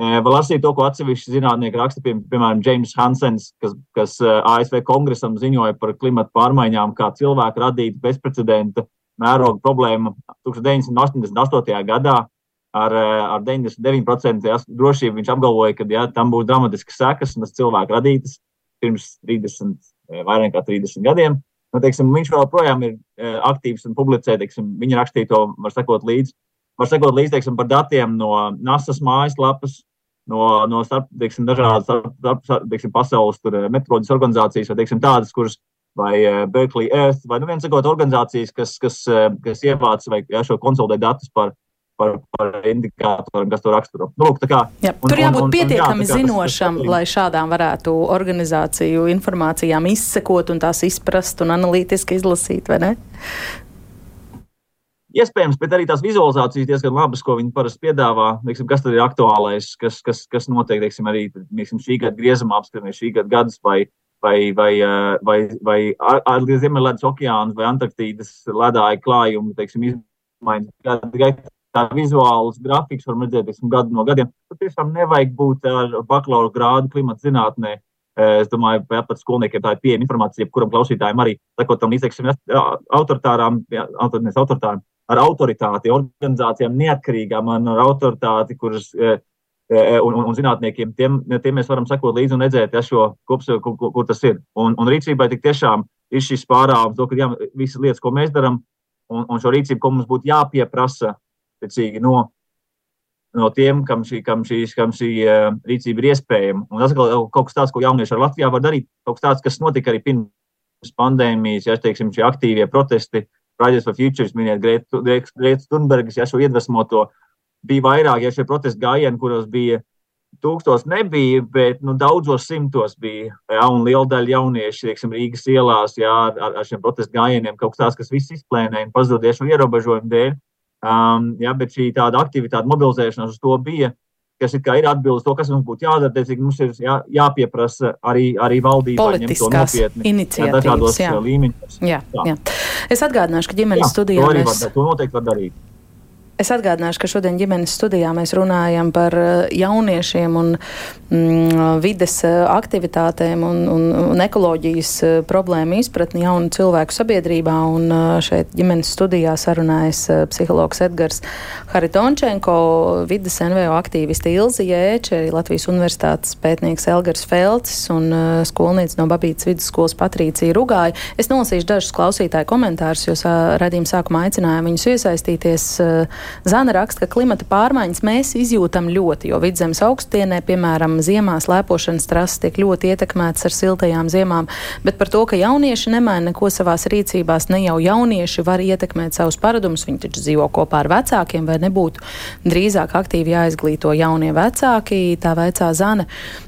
Speaker 3: Vēl lasīju to, ko atsevišķi zinātnieki raksta, pie, piemēram, James Hansens, kas, kas ASV kongresam ziņoja par klimatu pārmaiņām kā cilvēku radītu bezprecedenta mēroga problēmu 1988. gadā. Ar, ar 99% drošību viņš apgalvoja, ka ja, tam būs dramatiskas sekas un tas cilvēku radītas pirms 30, vairāk nekā 30 gadiem. Nu, teiksim, viņš joprojām ir aktīvs un publicē teiksim, viņa rakstīto, var sekot līdzi. Var sekot līdzi teiksim, par datiem no NASA mājaslapas, no, no starp, teiksim, dažādas starp, starp, teiksim, pasaules metroloģijas organizācijas, vai teiksim, tādas, kuras vai Berkeley Earth, vai nu viens sakot, organizācijas, kas, kas, kas ievāc vai ja, šo konsolidē datus par, par, par indikatoriem, kas to raksturo. Nu, lūk, kā,
Speaker 2: jā, un, tur jābūt un, un, pietiekami jā, zinošam, tas, tas, lai šādām varētu organizāciju informācijām izsekot un tās izprast un analītiski izlasīt, vai ne?
Speaker 3: Iespējams, bet arī tās vizualizācijas diezgan labas, ko viņi parasti piedāvā. Teiksim, kas tad ir aktuālais, kas, kas, kas notiek teiksim, arī teiksim, šī gada griezumā, apskatāmies šī gada gadus vai, vai, vai, vai, vai, vai Ziemeļledus okeāns vai Antarktīdas ledāja klājumi, teiksim, izmaiņas. Tā vizuāls grafiks var redzēt, teiksim, gadu no gadiem. Tur tiešām nevajag būt ar bakalaura grādu klimata zinātnē. Es domāju, ka pat skolniekiem tā ir pieejama informācija, kuram klausītājiem arī, sakot, tam līdzekļiem, autoritārām, autoritārām, ar autoritāti, organizācijām neatkarīgām, ar autoritāti, kuras un, un, un zinātniekiem, tiem, tiem mēs varam sekot līdzi un redzēt, ja šo kopsavilku, kur, kur, kur tas ir. Un, un rīcībai tik tiešām ir šis pārāvums, to, ka jā, visas lietas, ko mēs darām, un, un šo rīcību, ko mums būtu jāpieprasa, pēcīgi no, no tiem, kam šī, kam šī, kam šī uh, rīcība ir iespējama. Un tas ir kaut kas tāds, ko jaunieši ar Latvijā var darīt, kaut kas tāds, kas notika arī pirms pandēmijas, ja teiksim, šie aktīvie protesti, uh, Fridays for Futures, minēt Grētas Thunbergas, ja šo iedvesmoto bija vairāk, ja šie protesti gājieni, kuros bija tūkstoši nebija, bet nu, daudzos simtos bija. Ja, un liela daļa jauniešu, teiksim, Rīgas ielās, jā, ar, ar šiem protestu gājieniem, kaut kas tāds, kas viss izplēnēja un pazuda šo ierobežojumu dēļ. Um, ja, bet šī tāda aktivitāte, mobilizēšanās uz to bija kas ir, ir atbildes to, kas mums būtu jādara. Teicīgi, mums ir jā, jāpieprasa arī, arī valdībai ņemt to nopietni.
Speaker 2: Iniciatīvas, dažādos jā.
Speaker 3: līmeņos.
Speaker 2: Jā, jā. jā. Es atgādināšu, ka ģimenes jā, studijā
Speaker 3: to, mēs... var, to noteikti var darīt.
Speaker 2: Es atgādināšu, ka šodien ģimenes studijā mēs runājam par eh, jauniešiem un mm, vides eh, aktivitātēm un, un, un ekoloģijas eh, problēmu izpratni jaunu cilvēku sabiedrībā. Un šeit ģimenes studijā sarunājas psihologs Edgars Haritončenko, vides NVO aktīviste Ilzi Jēče, Latvijas universitātes pētnieks Elgars Felcis un skolnīca no Babītas vidusskolas Patrīcija Rugāja. Es nolasīšu dažus klausītāju komentārus, jo redzījuma sākumā aicināju viņus iesaistīties. Zana raksta, ka klimata pārmaiņas mēs izjūtam ļoti, jo vidzemes augstienē, piemēram, ziemā slēpošanas trases tiek ļoti ietekmētas ar siltajām ziemām, bet par to, ka jaunieši nemaina neko savās rīcībās, ne jau jaunieši var ietekmēt savus paradumus, viņi taču dzīvo kopā ar vecākiem, vai nebūtu drīzāk aktīvi jāizglīto jaunie vecāki, tā veicā Zana.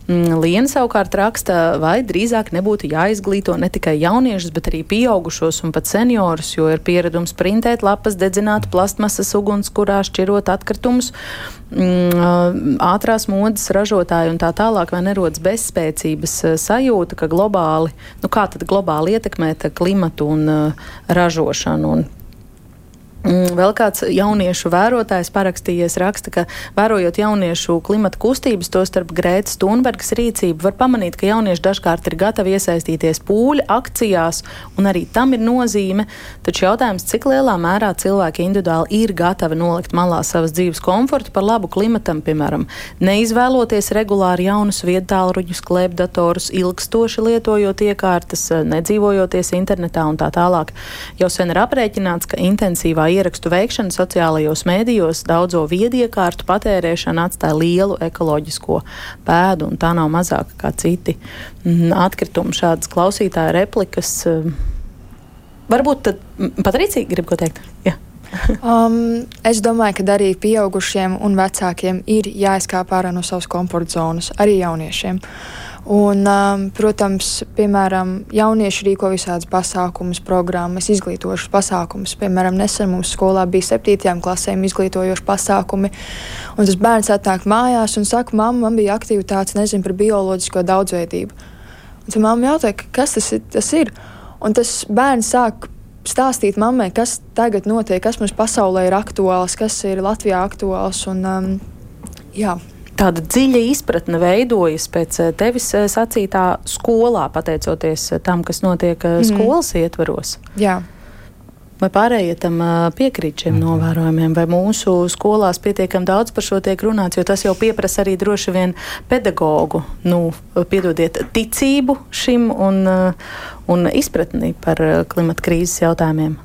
Speaker 2: Mm, Liena savukārt raksta, vai drīzāk nebūtu jāizglīto ne tikai jauniešus, bet arī pieaugušos un pat seniorus, jo ir pieredums printēt lapas, dedzināt plastmasas uguns, kurā šķirot atkritumus, mm, ātrās modes ražotāji un tā tālāk, vai nerodas bezspēcības sajūta, ka globāli, nu kā tad globāli ietekmēt klimatu un ražošanu. Un vēl kāds jauniešu vērotājs parakstījies, raksta, ka vērojot jauniešu klimata kustības, to starp Grētas Thunbergas rīcību, var pamanīt, ka jaunieši dažkārt ir gatavi iesaistīties pūļa akcijās, un arī tam ir nozīme. Taču jautājums, cik lielā mērā cilvēki individuāli ir gatavi nolikt malā savas dzīves komfortu par labu klimatam, piemēram, neizvēloties regulāri jaunus viedtālruņus, klēpdatorus, ilgstoši lietojot iekārtas, nedzīvojoties internetā un tā tālāk. Jau sen ir aprēķināts, ka intensīvā ierakstu veikšana sociālajos mēdījos daudzo viediekārtu patērēšana atstāja lielu ekoloģisko pēdu, un tā nav mazāka kā citi mm, atkritumi. Šādas klausītāja replikas. Mm, varbūt tad Patricija grib ko teikt? Jā. <laughs>
Speaker 6: um, es domāju, ka arī pieaugušiem un vecākiem ir jāizkāp ārā no savas komforta zonas, arī jauniešiem. Uh, Un, um, protams, piemēram, jaunieši rīko visādas pasākumus, programmas, izglītojošas pasākumus. Piemēram, nesen mums skolā bija septītajām klasēm izglītojoši pasākumi. Un tas bērns atnāk mājās un saka, mamma, man bija aktivitāte, nezinu par bioloģisko daudzveidību. Un tad mamma jautāja, kas tas ir, tas ir. Un tas bērns sāk stāstīt mammai, kas tagad notiek, kas mums pasaulē ir aktuāls, kas ir Latvijā aktuāls. Un, um, jā,
Speaker 2: tāda dziļa izpratne veidojas pēc tevis sacītā skolā, pateicoties tam, kas notiek mm. skolas ietvaros?
Speaker 6: Jā.
Speaker 2: Vai pārējie tam piekrīt šiem -hmm. novērojumiem, vai mūsu skolās pietiekami daudz par šo tiek runāts, jo tas jau pieprasa arī droši vien pedagogu, nu, piedodiet, ticību šim un, un izpratni par klimata krīzes jautājumiem.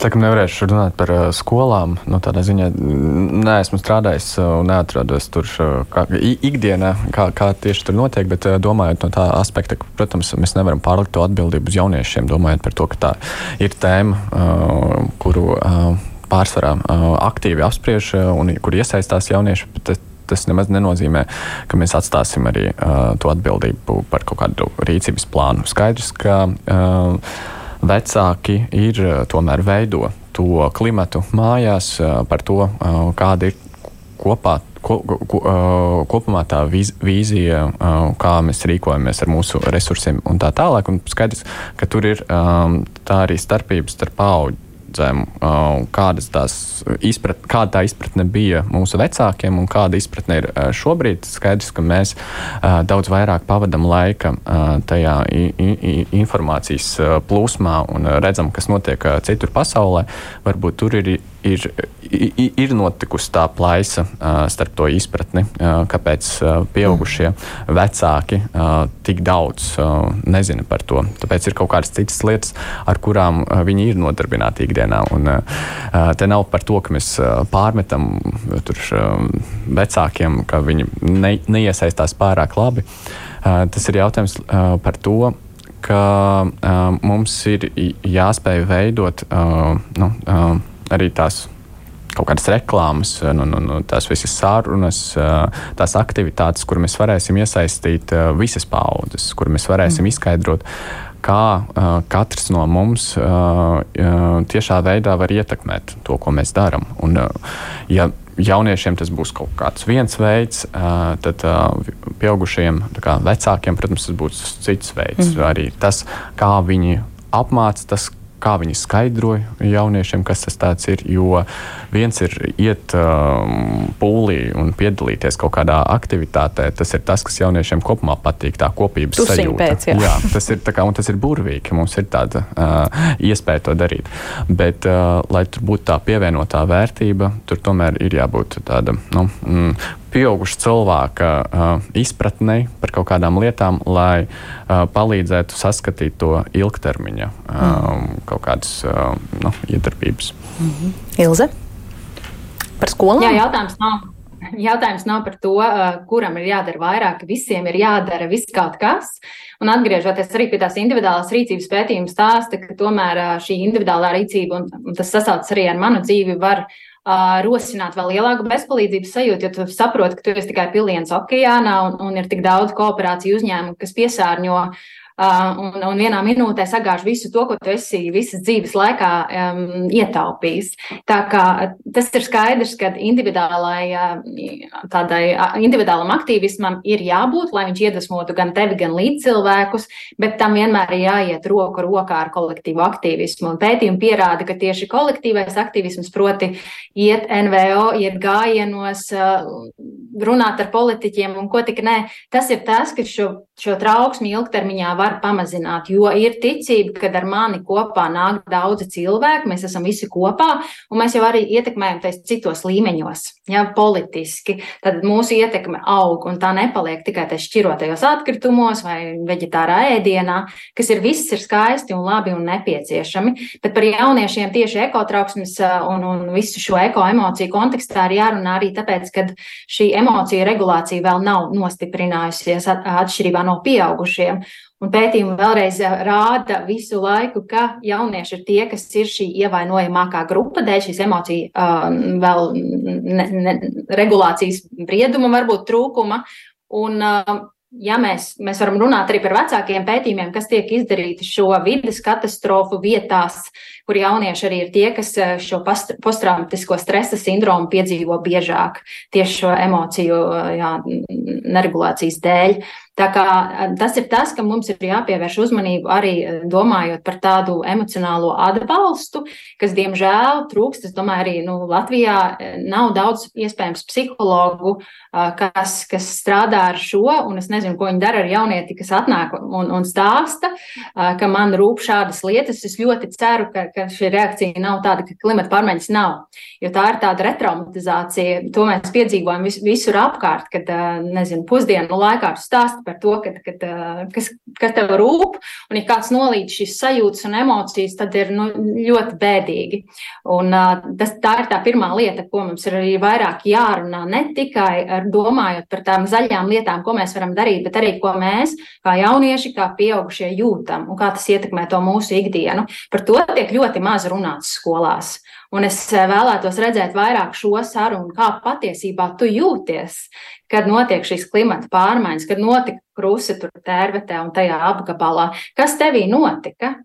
Speaker 4: Laikam nevarēšu runāt par uh, skolām. Nu, tādā ziņā neesmu strādājis un uh, neatrodos tur uh, kā, ikdienā, kā, kā tieši tur notiek. Bet uh, domājot no tā aspekta, ka, protams, mēs nevaram pārlikt to atbildību uz jauniešiem, domājot par to, ka tā ir tēma, uh, kuru uh, pārsvarā uh, aktīvi apspriež uh, un kur iesaistās jaunieši. Bet, tas nemaz nenozīmē, ka mēs atstāsim arī uh, to atbildību par kaut kādu rīcības plānu. Skaidrs, ka uh, vecāki ir eh, tomēr veido to klimatu mājās eh, par to, eh, kāda ir kopā ko, ko, kopumā tā vīz, vīzija, kā mēs rīkojamies ar mūsu resursiem un tā tālāk. Un skaidrs, ka tur ir tā arī starpības starp paudžu paudzēm, kādas tās izprat, kāda tā izpratne bija mūsu vecākiem un kāda izpratne ir šobrīd. Skaidrs, ka mēs daudz vairāk pavadam laika tajā informācijas plūsmā un redzam, kas notiek citur pasaulē. Varbūt tur ir ir, ir notikusi tā plaisa starp to izpratni, kāpēc pieaugušie vecāki uh, tik daudz nezina par to. Tāpēc ir kaut kādas citas lietas, ar kurām viņi ir nodarbināti ikdienā. Un, te nav par to, ka mēs pārmetam tur, vecākiem, ka viņi ne, neiesaistās pārāk labi. Tas ir jautājums par to, ka uh, mums ir jāspēj veidot uh, nu, uh, arī tās kaut kādas reklāmas, nu, nu, nu, tās visas sarunas, tās aktivitātes, kur mēs varēsim iesaistīt visas paudzes, kur mēs varēsim mm. izskaidrot, kā katrs no mums tiešā veidā var ietekmēt to, ko mēs darām. Un, ja jauniešiem tas būs kaut kāds viens veids, tad pieaugušiem, kā vecākiem, protams, tas būs cits veids. Mm. Arī tas, kā viņi apmāca, tas, kā viņi skaidroja jauniešiem, kas tas ir. Jo viens ir iet um, pūlī un piedalīties kaut kādā aktivitātē. Tas ir tas, kas jauniešiem kopumā patīk, tā kopības
Speaker 2: Tusiņ sajūta. Pēc, jā.
Speaker 4: jā, tas ir, kā, tas ir burvīgi, mums ir tāda uh, iespēja to darīt. Bet, uh, lai tur būtu tā pievienotā vērtība, tur tomēr ir jābūt tāda nu, mm, pieauguša cilvēka uh, izpratnei par kaut kādām lietām, lai uh, palīdzētu saskatīt to ilgtermiņa uh, mm. kaut kādas uh, nu, iedarbības.
Speaker 2: Mm -hmm. Ilze? Par skolām?
Speaker 5: Jā, jautājums nav. Jautājums nav par to, kuram ir jādara vairāk, visiem ir jādara viss kaut kas. Un atgriežoties arī pie tās individuālās rīcības pētījuma stāsta, ka tomēr šī individuālā rīcība, un, un tas sasaucas arī ar manu dzīvi, var uh, rosināt vēl lielāku bezpalīdzības sajūtu, jo tu saproti, ka tu esi tikai piliens okeānā un, un ir tik daudz kooperāciju uzņēmumu, kas piesārņo un, un vienā minūtē sagāž visu to, ko tu esi visas dzīves laikā um, ietaupījis. Tā kā tas ir skaidrs, ka individuālai, tādai individuālam aktīvismam ir jābūt, lai viņš iedvesmotu gan tevi, gan līdzcilvēkus, bet tam vienmēr ir jāiet roku rokā ar kolektīvu aktīvismu. Un pētījumi pierāda, ka tieši kolektīvais aktīvisms, proti, iet NVO, iet gājienos, runāt ar politiķiem un ko tik nē, tas ir tas, kas šo, šo trauksmi ilgtermiņā var pamazināt, jo ir ticība, ka ar mani kopā nāk daudzi cilvēki, mēs esam visi kopā, un mēs jau arī ietekmējam tais citos līmeņos, ja politiski. Tad mūsu ietekme aug, un tā nepaliek tikai tais šķirotajos atkritumos vai veģetārā ēdienā, kas ir viss ir skaisti un labi un nepieciešami. Bet par jauniešiem tieši ekotrauksmes un, un visu šo ekoemociju kontekstā ir jārunā arī tāpēc, ka šī emocija regulācija vēl nav nostiprinājusies atšķirībā no pieaugušiem. Un pētījumi vēlreiz eh, rāda visu laiku, ka jaunieši ir tie, kas ir šī ievainojamākā grupa dēļ šīs emociju uh, vēl ne, ne, regulācijas brieduma, varbūt trūkuma. Un, uh, ja mēs, mēs varam runāt arī par vecākiem pētījumiem, kas tiek izdarīti šo vidas katastrofu vietās, kur jaunieši arī ir tie, kas šo posttraumatisko stresa sindromu piedzīvo biežāk tieši šo emociju jā, neregulācijas dēļ. Tā kā tas ir tas, ka mums ir jāpievērš uzmanību arī domājot par tādu emocionālo atbalstu, kas, diemžēl, trūkst. Es domāju, arī nu, Latvijā nav daudz iespējams psihologu, kas, kas strādā ar šo, un es nezinu, ko viņi dara ar jaunieti, kas atnāk un, un stāsta, ka man rūp šādas lietas. Es ļoti ceru, ka, ka šī reakcija nav tāda, ka klimata pārmaiņas nav, jo tā ir tāda retraumatizācija. To mēs piedzīvojam vis, visur apkārt, kad, nezinu, pusdienu laikā stāsta par to, kad, kad, kas, kas tev rūp, un ja kāds nolīdz šīs sajūtas un emocijas, tad ir nu, ļoti bēdīgi. Un, tas, tā ir tā pirmā lieta, ko mums ir arī vairāk jārunā, ne tikai domājot par tām zaļām lietām, ko mēs varam darīt, bet arī ko mēs, kā jaunieši, kā pieaugušie, jūtam un kā tas ietekmē to mūsu ikdienu. Par to tiek ļoti maz runāts skolās. Un es vēlētos redzēt vairāk šo sarunu, kā patiesībā tu jūties, kad notiek šīs klimata pārmaiņas, kad notika krusi tur tērvetē un tajā apgabalā. Kas tevī notika?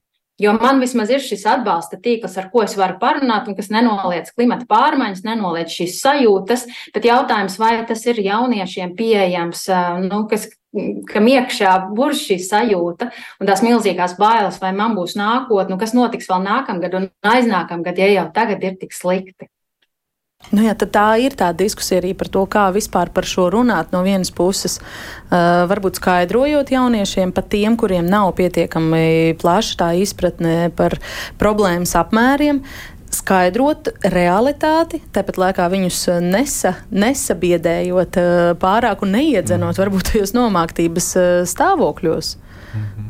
Speaker 5: Jo man vismaz ir šis atbalsta tīkls, ar ko es varu parunāt, un kas nenoliedz klimata pārmaiņas, nenoliedz šīs sajūtas. Bet jautājums, vai tas ir jauniešiem pieejams, nu, kas, kam iekšā burž šī sajūta un tās milzīgās bailes, vai man būs nākotne, nu, kas notiks vēl nākamgad un aiznākamgad, ja jau tagad ir tik slikti.
Speaker 2: Nu jā, tā ir tā diskusija arī par to, kā vispār par šo runāt. No vienas puses, uh, varbūt skaidrojot jauniešiem, pat tiem, kuriem nav pietiekami plaša tā izpratne par problēmas apmēriem, skaidrot realitāti, tāpat laikā viņus nesa, nesabiedējot uh, pārāk un neiedzenot mm. varbūt tajos nomāktības uh, stāvokļos. Mm -hmm.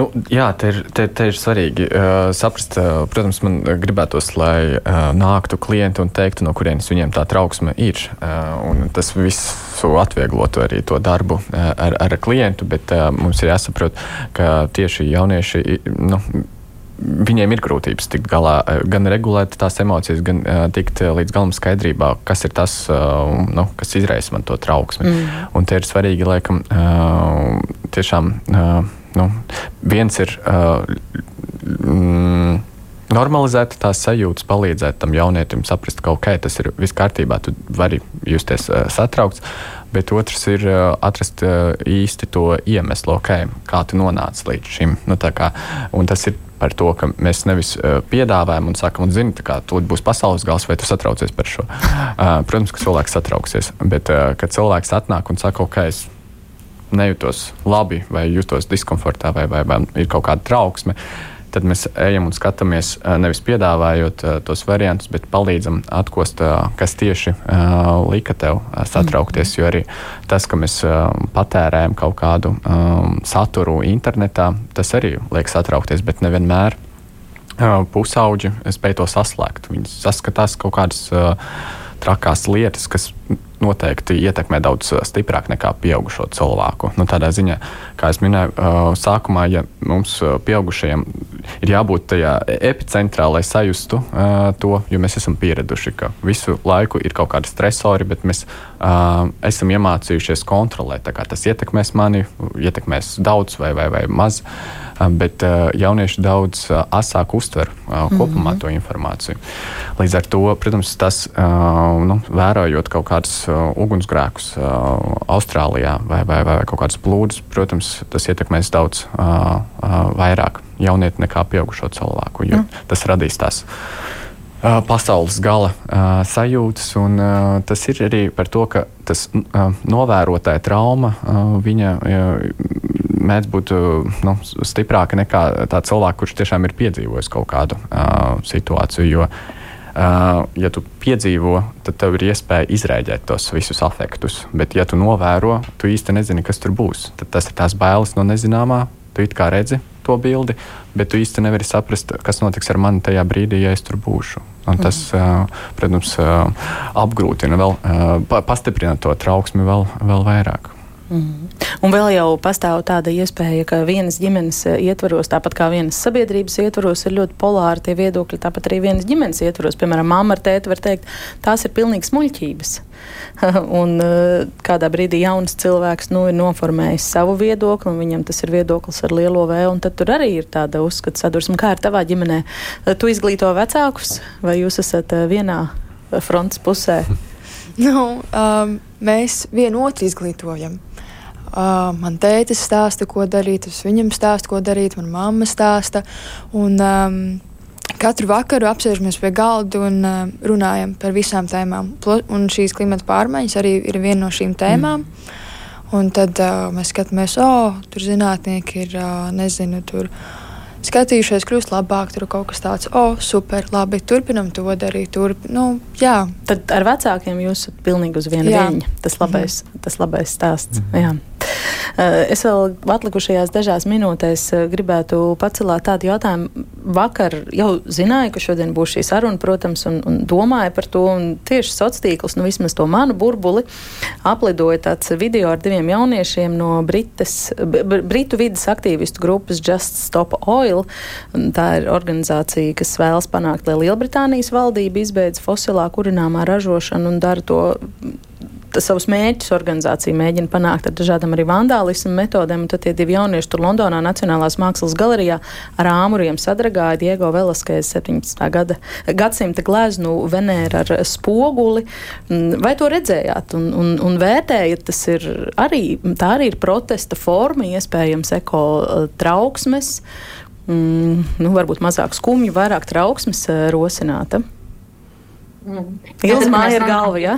Speaker 4: Nu, jā, te ir, te, te ir svarīgi uh, saprast. Uh, protams, man gribētos, lai uh, nāktu klienti un teiktu, no kurienes viņiem tā trauksme ir. Uh, tas visu atvieglotu arī to darbu uh, ar, ar klientu, bet uh, mums ir jāsaprot, ka tieši jaunieši. Nu, viņiem ir grūtības tikt galā, gan regulēt tās emocijas, gan uh, tikt līdz galam skaidrībā, kas ir tas, uh, nu, kas izraisa man to trauksmi. Mm. Un te ir svarīgi, laikam, uh, tiešām. Uh, nu, viens ir. Uh, normalizēt tās sajūtas, palīdzēt tam jaunietim saprast, ka ok, tas ir viss kārtībā, tu vari justies uh, satraukts. Bet otrs ir uh, atrast uh, īsti to iemeslu, okay, kā tu nonāci līdz šim. Nu, kā, tas ir par to, ka mēs nevis uh, piedāvājam un sakam, un zini, kā tur būs pasaules gals, vai tu satraucies par šo. Uh, protams, ka cilvēks satrauksies, bet uh, kad cilvēks atnāk un saka, ok, es nejūtos labi, vai jūtos diskomfortā, vai, vai, vai ir kaut kāda trauksme. Tad mēs ejam un skatāmies, nevis piedāvājot uh, tos variantus, bet palīdzam atkost, uh, kas tieši uh, lika tev satraukties. Jo arī tas, ka mēs patērējam kaut kādu saturu internetā, tas arī liek satraukties, bet nevienmēr pusauģi spēj to saslēgt. Viņi saskatās kaut kādas trakās lietas, kas noteikti ietekmē daudz uh, stiprāk nekā pieaugušo cilvēku. Nu, tādā ziņā, kā jau minēju, uh, sākumā, ja mums uh, pieaugušajiem ir jābūt tajā epicentrā, lai sajustu to, jo mēs esam pieraduši, ka visu laiku ir kaut kādi stresori, bet mēs esam iemācījušies kontrolēt. Tas ietekmēs mani, ietekmēs daudz vai, vai, vai maz. Bet jaunieši daudz asāk uztver kopumā mm -hmm. to informāciju. Līdz ar to, protams, tas, nu, vērojot kaut kādas uh, ugunsgrēkus uh, Austrālijā vai, vai, vai kaut kādas plūdes, protams, tas ietekmēs daudz uh, uh, vairāk jaunieti nekā pieaugušo cilvēku, jo mm. tas radīs tās uh, pasaules gala uh, sajūtas. Un, uh, tas ir arī par to, ka tas uh, novērotāja trauma viņa mēdz būt nu, stiprāka nekā tā cilvēka, kurš tiešām ir piedzīvojis kaut kādu situāciju. Jo, ja tu piedzīvo, tad tev ir iespēja izrēģēt tos visus afektus. Bet, ja tu novēro, tu īsti nezini, kas tur būs. Tad tas ir tās bailes no nezināmā. Tu it kā redzi to bildi, bet tu īsti nevari saprast, kas notiks ar mani tajā brīdī, ja es tur būšu. Un tas, uh, protams, apgrūtina vēl, pastiprina to trauksmi vēl, vēl vairāk.
Speaker 2: Mm. Un vēl jau pastāv tāda iespēja, ka vienas ģimenes eh, ietvaros, tāpat kā vienas sabiedrības ietvaros, ir ļoti polāri tie viedokļi. Tāpat arī vienas ģimenes ietvaros, piemēram, mamma ar tēti var teikt, tās ir pilnīgi smuļķības. <laughs> un eh, kādā brīdī jauns cilvēks nu, ir noformējis savu viedokli, un viņam tas ir viedoklis ar lielo V, un tad tur arī ir tāda uzskata sadursme. Kā ir tavā ģimenē? Eh, tu izglīto vecākus, vai jūs esat vienā frontes pusē? <laughs>
Speaker 6: Nu, um, mēs vienu otru izglītojam. Uh, man tētis stāsta, ko darīt, es viņam stāstu, ko darīt, man mamma stāsta. Un, um, katru vakaru apsēžamies pie galda un uh, runājam par visām tēmām. Un šīs klimata pārmaiņas arī ir viena no šīm tēmām. Mm. Un tad uh, mēs skatāmies, oh, tur zinātnieki ir, uh, nezinu, tur skatījušies, kļūst labāk, tur kaut kas tāds, oh, super, labi, turpinam to darīt. Turp, nu, jā.
Speaker 2: Tad ar vecākiem jūs esat pilnīgi uz viena viņa. Tas labais, mm tas labais stāsts. Mm. Jā. Eh, es vēl atlikušajās dažās minūtēs eh, gribētu pacelāt tādu jautājumu. Vakar jau zināju, ka šodien būs šī saruna, protams, un, un domāju par to. Tieši sociālās tīkls, nu vismaz to manu burbuli, aplidoja tāds video ar diviem jauniešiem no Britas, Britu vidas aktīvistu grupas Just Stop Oil. Tā ir organizācija, kas vēlas panākt, lai Lielbritānijas valdība izbeidz fosilā kurināmā ražošanu un dara to savus mērķus organizācija mēģina panākt ar dažādām arī vandālismu metodēm. Tad tie divi jaunieši tur Londonā Nacionālās mākslas galerijā ar āmuriem sadragāja Diego Velaskais 17. Gada, gadsimta gleznu Venēra ar spoguli. Vai to redzējāt un, un, un vērtējat? Tas ir arī, tā arī ir protesta forma, iespējams, eko eh, trauksmes. Mm, nu, varbūt mazāk skumju, vairāk trauksmes eh, rosināta. Ilgs māja ir galva, ja?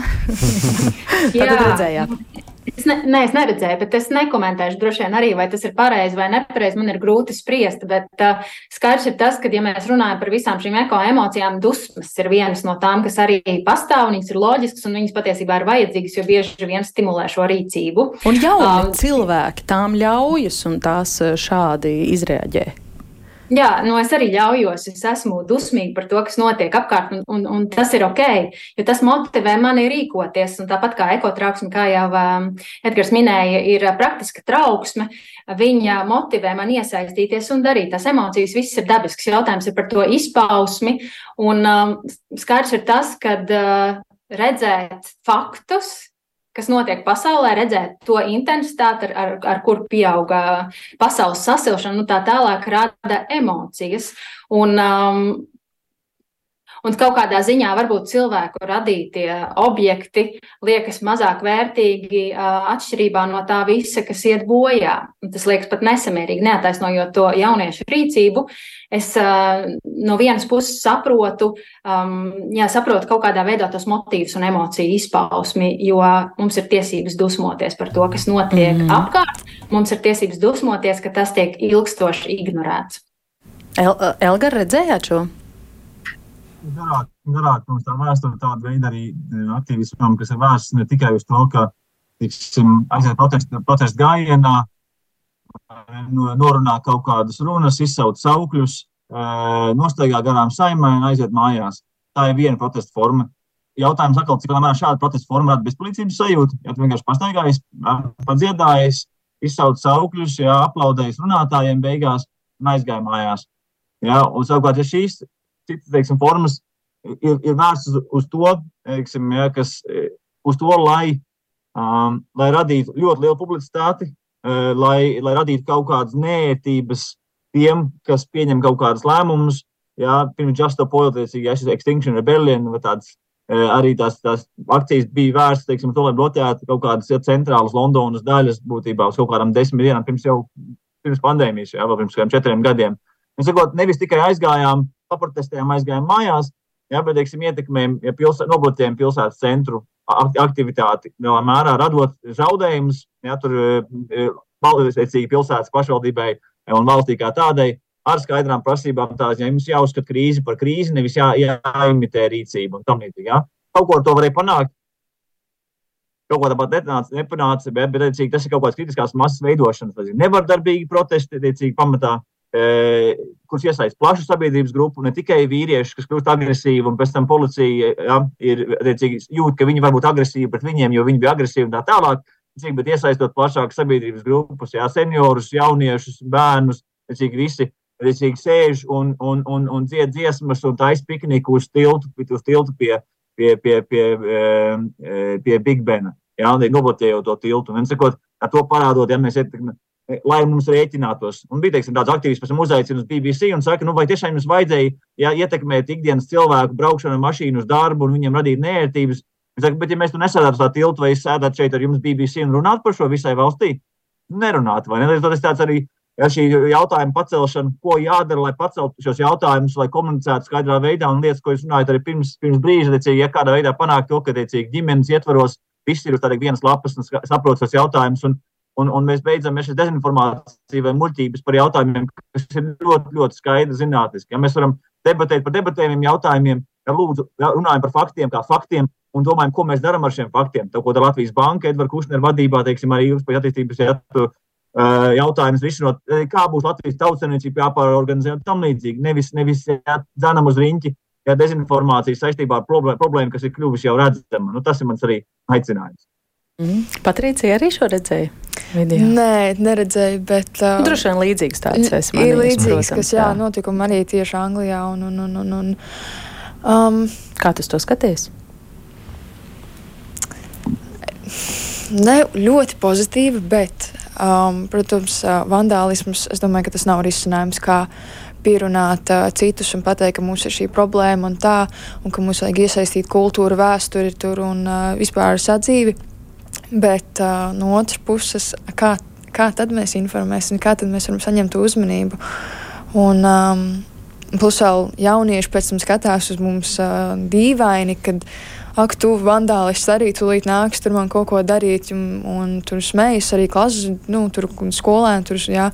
Speaker 2: <laughs> jā? Tad redzējāt.
Speaker 5: Es, ne, ne, es neredzēju, bet es nekomentēšu droši vien arī, vai tas ir pareizi vai nepareizi. Man ir grūti spriest, bet uh, skaidrs ir tas, ka, ja mēs runājam par visām šīm ekoemocijām, dusmas ir vienas no tām, kas arī pastāv, viņas ir loģiskas un viņas patiesībā ir vajadzīgas, jo bieži vien stimulē šo rīcību.
Speaker 2: Un jauni um, cilvēki tām ļaujas un tās šādi izrēģē.
Speaker 5: Jā, nu es arī ļaujos, es esmu dusmīga par to, kas notiek apkārt, un, un, un tas ir ok, jo tas motivē mani rīkoties. Un tāpat kā ekotrauksme, kā jau um, Edgars minēja, ir praktiska trauksme, viņa motivē man iesaistīties un darīt. Tās emocijas viss ir dabisks. Jautājums ir par to izpausmi, un um, skaidrs ir tas, ka uh, redzēt faktus, kas notiek pasaulē, redzēt to intensitāti, ar, ar, ar kur pieauga pasaules sasilšana, nu, tā tālāk rada emocijas. Un, um, Un kaut kādā ziņā varbūt cilvēku radītie objekti liekas mazāk vērtīgi atšķirībā no tā visa, kas iet bojā. Tas liekas pat nesamērīgi, neataisnojot to jauniešu rīcību. Es no vienas puses saprotu, jā, saprotu kaut kādā veidā tos motīvus un emociju izpausmi, jo mums ir tiesības dusmoties par to, kas notiek mm. apkārt. Mums ir tiesības dusmoties, ka tas tiek ilgstoši ignorēts.
Speaker 2: El Elga, redzējāt šo?
Speaker 3: Garāk, garāk mums tā vēsture tāda veida arī e, aktīvismam, kas ir vērsts ne tikai uz to, ka tiksim, aiziet protestu, protestu gājienā, e, norunā kaut kādas runas, izsauc saukļus, e, nostaigā garām saimai un aiziet mājās. Tā ir viena protesta forma. Jautājums atkal, cik lielā mērā šāda protesta forma rada bezpalīdzības sajūtu. Ja tu vienkārši pastaigājies, padziedājies, izsauc saukļus, ja aplaudējis runātājiem beigās un aizgāja mājās. Ja, un savukārt, ja šīs citas teiksim, formas ir, ir vērstas uz, uz to, teiksim, ja, kas, uz to lai, um, lai radītu ļoti lielu publicitāti, uh, lai, lai radītu kaut kādas nētības tiem, kas pieņem kaut kādus lēmumus. Jā, pirms Just Stop Oil, tiecīgi, Extinction Rebellion, tādas, uh, arī tās, tās akcijas bija vērstas, teiksim, to, lai bloķētu kaut kādas ja, centrālas Londonas daļas, būtībā uz kaut kādām desmit dienām pirms jau pirms pandēmijas, vēl pirms kādiem četriem gadiem. Mēs sakot, nevis tikai aizgājām paprotestējām, aizgājām mājās, ja, bet, teiksim, ietekmējam, ja pilsē, nobloķējam pilsētas centru aktivitāti, lielā mērā radot zaudējumus, ja tur valstiecīgi pilsētas pašvaldībai un valstī kā tādai, ar skaidrām prasībām, tās, ja jums jāuzskata krīzi par krīzi, nevis jā, jāimitē rīcība un tam līdzīgi. Ja. Kaut ko ar to varēja panākt. Kaut ko tāpat nepanāca, nepanāca bet, bet teicīgi, tas ir kaut kāds kritiskās masas veidošanas, nevardarbīgi protesti, teicīgi, pamatā kurš iesaista plašu sabiedrības grupu, ne tikai vīrieši, kas kļūst agresīvi, un pēc tam policija ja, ir jūt, ka viņi var būt agresīvi pret viņiem, jo viņi bija agresīvi un tā tālāk. Cik, bet iesaistot plašākas sabiedrības grupas, jā, seniorus, jauniešus, bērnus, cik visi redzīgi sēž un, un, un, un dzied dziesmas un taisa pikniku uz tiltu, uz tiltu pie, pie, pie, pie, pie, pie Big Bena. Jā, nobloķējot to tiltu. Un, sakot, to parādot, ja mēs ietekmējam lai mums rēķinātos. Un bija teiksim, tāds aktīvists, kas uzaicina uz BBC un saka, nu, vai tiešām jums vajadzēja ja, ietekmēt ikdienas cilvēku braukšanu ar mašīnu uz darbu un viņiem radīt nērtības. Saka, bet, ja mēs tur nesēdētu uz tā tiltu vai sēdētu šeit ar jums BBC un runātu par šo visai valstī, nerunāt. Vai ne? Tas tāds arī ja šī jautājuma pacelšana, ko jādara, lai paceltu šos jautājumus, lai komunicētu skaidrā veidā, un lietas, ko jūs runājat arī pirms, pirms brīža, tiecīgi, ja kādā veidā panākt to, ka tiecīgi ģimenes ietvaros viss ir uz tādas vienas lapas un saprot šos jautājumus. Un, un, un mēs beidzam ar šo dezinformāciju vai muļķības par jautājumiem, kas ir ļoti, ļoti skaidri zinātniski. Ja mēs varam debatēt par debatējumiem jautājumiem, ja lūdzu, ja runājam par faktiem, kā faktiem, un domājam, ko mēs darām ar šiem faktiem. Tā ko Latvijas Banka, Edvards Kušners vadībā, teiksim, arī ilgspējīgas attīstības ja, jautājums risinot, kā būs Latvijas tautsēmniecība jāpārorganizē un tam līdzīgi. Nevis, nevis ja, dzenam uz riņķi, ja dezinformācija saistībā ar problēmu, problēmu kas ir kļuvusi jau redzama. Nu, tas ir mans arī aicinājums.
Speaker 2: Mm. Patricija arī šo redzēja. Video.
Speaker 6: Nē, neredzēju, bet. Uh,
Speaker 2: Droši vien līdzīgs tāds - esmu.
Speaker 6: Ir līdzīgs, protams, kas, jā, jā, notikumi arī tieši Anglijā. Un, un, un, un, un, um,
Speaker 2: Kā tu to skaties?
Speaker 6: Ne ļoti pozitīvi, bet, um, protams, uh, vandālisms, es domāju, ka tas nav risinājums, kā pierunāt uh, citus un pateikt, ka mums ir šī problēma un tā, un ka mums vajag iesaistīt kultūru, vēsturi tur un uh, vispār sadzīvi. Bet uh, no otras puses, kā, kā tad mēs informēsim, kā tad mēs varam saņemt uzmanību? Un, um, plus vēl jaunieši pēc tam skatās uz mums uh, dīvaini, kad ak, tu vandālists arī tūlīt nāks tur man kaut ko darīt, un, un tur smējas arī klases, nu, tur skolēni, tur, jā.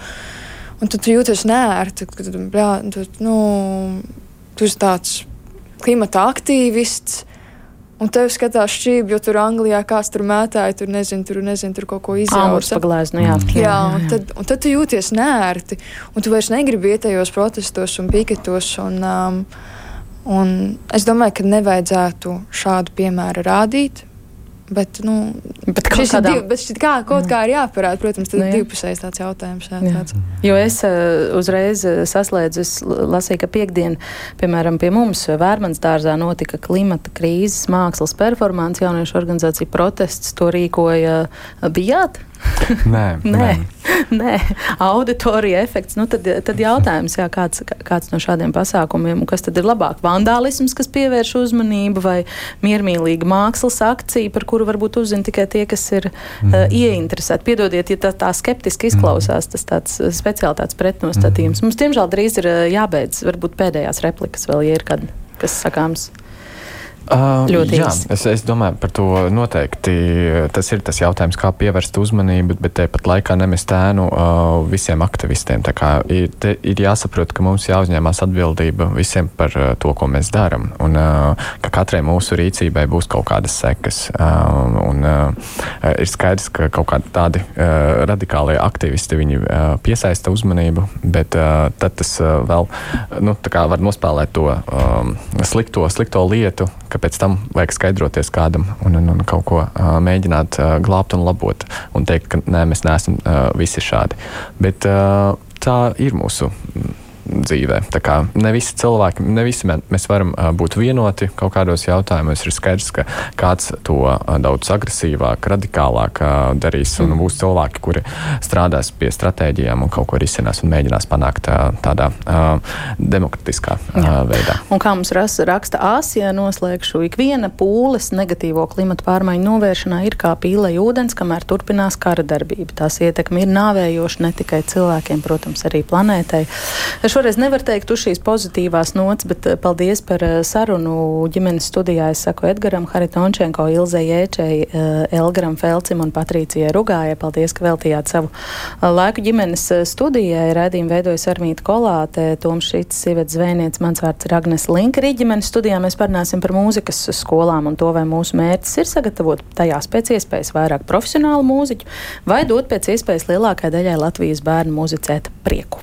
Speaker 6: Un tad tu jūties nērti, kad, jā, tu, nu, tu esi tāds klimata aktīvists, Un tev skatās šķīvi, jo tur Anglijā kāds tur mētāja, tur nezinu, tur, nezinu, tur kaut ko izjauca.
Speaker 2: Paglāz, nu jā,
Speaker 6: jā, jā, un tad, un tad tu jūties nērti, un tu vairs negribi vietējos protestos un piketos. Un, um, un es domāju, ka nevajadzētu šādu piemēru rādīt. Bet, nu,
Speaker 2: bet
Speaker 6: div, bet šit kā, kaut jā. kā ir jāparāda. Protams, tas nu, ir divpusējs tāds jautājums. Jā, jā. Tāds.
Speaker 2: Jo es uh, uzreiz uh, saslēdzu, es lasīju, ka piekdien, piemēram, pie mums Vērmans dārzā notika klimata krīzes mākslas performance, jauniešu organizācija protests, to rīkoja bijāt. <laughs>
Speaker 4: Nē,
Speaker 2: nē, <laughs> nē. auditorija efekts. Nu, tad, tad jautājums, jā, kāds, kāds no šādiem pasākumiem, kas tad ir labāk? Vandālisms, kas pievērš uzmanību, vai miermīlīga mākslas akcija, par kuru varbūt uzzina tikai tie, kas ir mm. uh, ieinteresēti. Piedodiet, ja tā, tā skeptiski izklausās, tas tāds speciālitāts pretnostatījums. Mm. Mums, diemžēl, drīz ir jābeidz varbūt pēdējās replikas vēl, ja ir kad, kas sakāms.
Speaker 4: Uh, ļoti jā. Es, es domāju, par to noteikti tas ir tas jautājums, kā pievērst uzmanību, bet tāpat laikā nemest ēnu uh, visiem aktivistiem. Tā kā ir, te, ir jāsaprot, ka mums jāuzņemās atbildība visiem par uh, to, ko mēs darām, un uh, ka katrai mūsu rīcībai būs kaut kādas sekas. Uh, un, uh, ir skaidrs, ka kaut kādi tādi uh, radikālie aktivisti viņi uh, piesaista uzmanību, bet uh, tad tas uh, vēl nu, var nospēlēt to um, slikto, slikto lietu ka pēc tam vajag skaidroties kādam un, un, un kaut ko uh, mēģināt uh, glābt un labot un teikt, ka nē, mēs neesam uh, visi šādi. Bet uh, tā ir mūsu dzīvē. Tā kā ne visi cilvēki, ne visi mēs varam būt vienoti kaut kādos jautājumos. Ir skaidrs, ka kāds to daudz agresīvāk, radikālāk darīs, un mm. būs cilvēki, kuri strādās pie stratēģijām un kaut ko risinās un mēģinās panākt tādā demokratiskā Jā. veidā.
Speaker 2: Un kā mums raksta Āsija, noslēgšu ikviena pūles negatīvo klimatu pārmaiņu novēršanā ir kā pīlei ūdens, kamēr turpinās kara darbība. Tās ietekme ir nāvējoša ne tikai cilvēkiem, protams, arī planētai. Šo šoreiz nevar teikt uz šīs pozitīvās nots, bet eh, paldies par eh, sarunu ģimenes studijā. Es saku Edgaram Haritončenko, Ilzei Jēčai, eh, Elgaram Felcim un Patricijai Rugājai. Paldies, ka veltījāt savu laiku ģimenes studijai. Radījumu veidojas Armīta Kolāte, Toms Šits, Sivets Zvēniec, mans vārds ir Agnes Linka. Arī ģimenes studijā mēs parunāsim par mūzikas skolām un to, vai mūsu mērķis ir sagatavot tajās pēc iespējas vairāk profesionālu mūziķu vai dot pēc iespējas lielākai daļai Latvijas bērnu muzicēt prieku.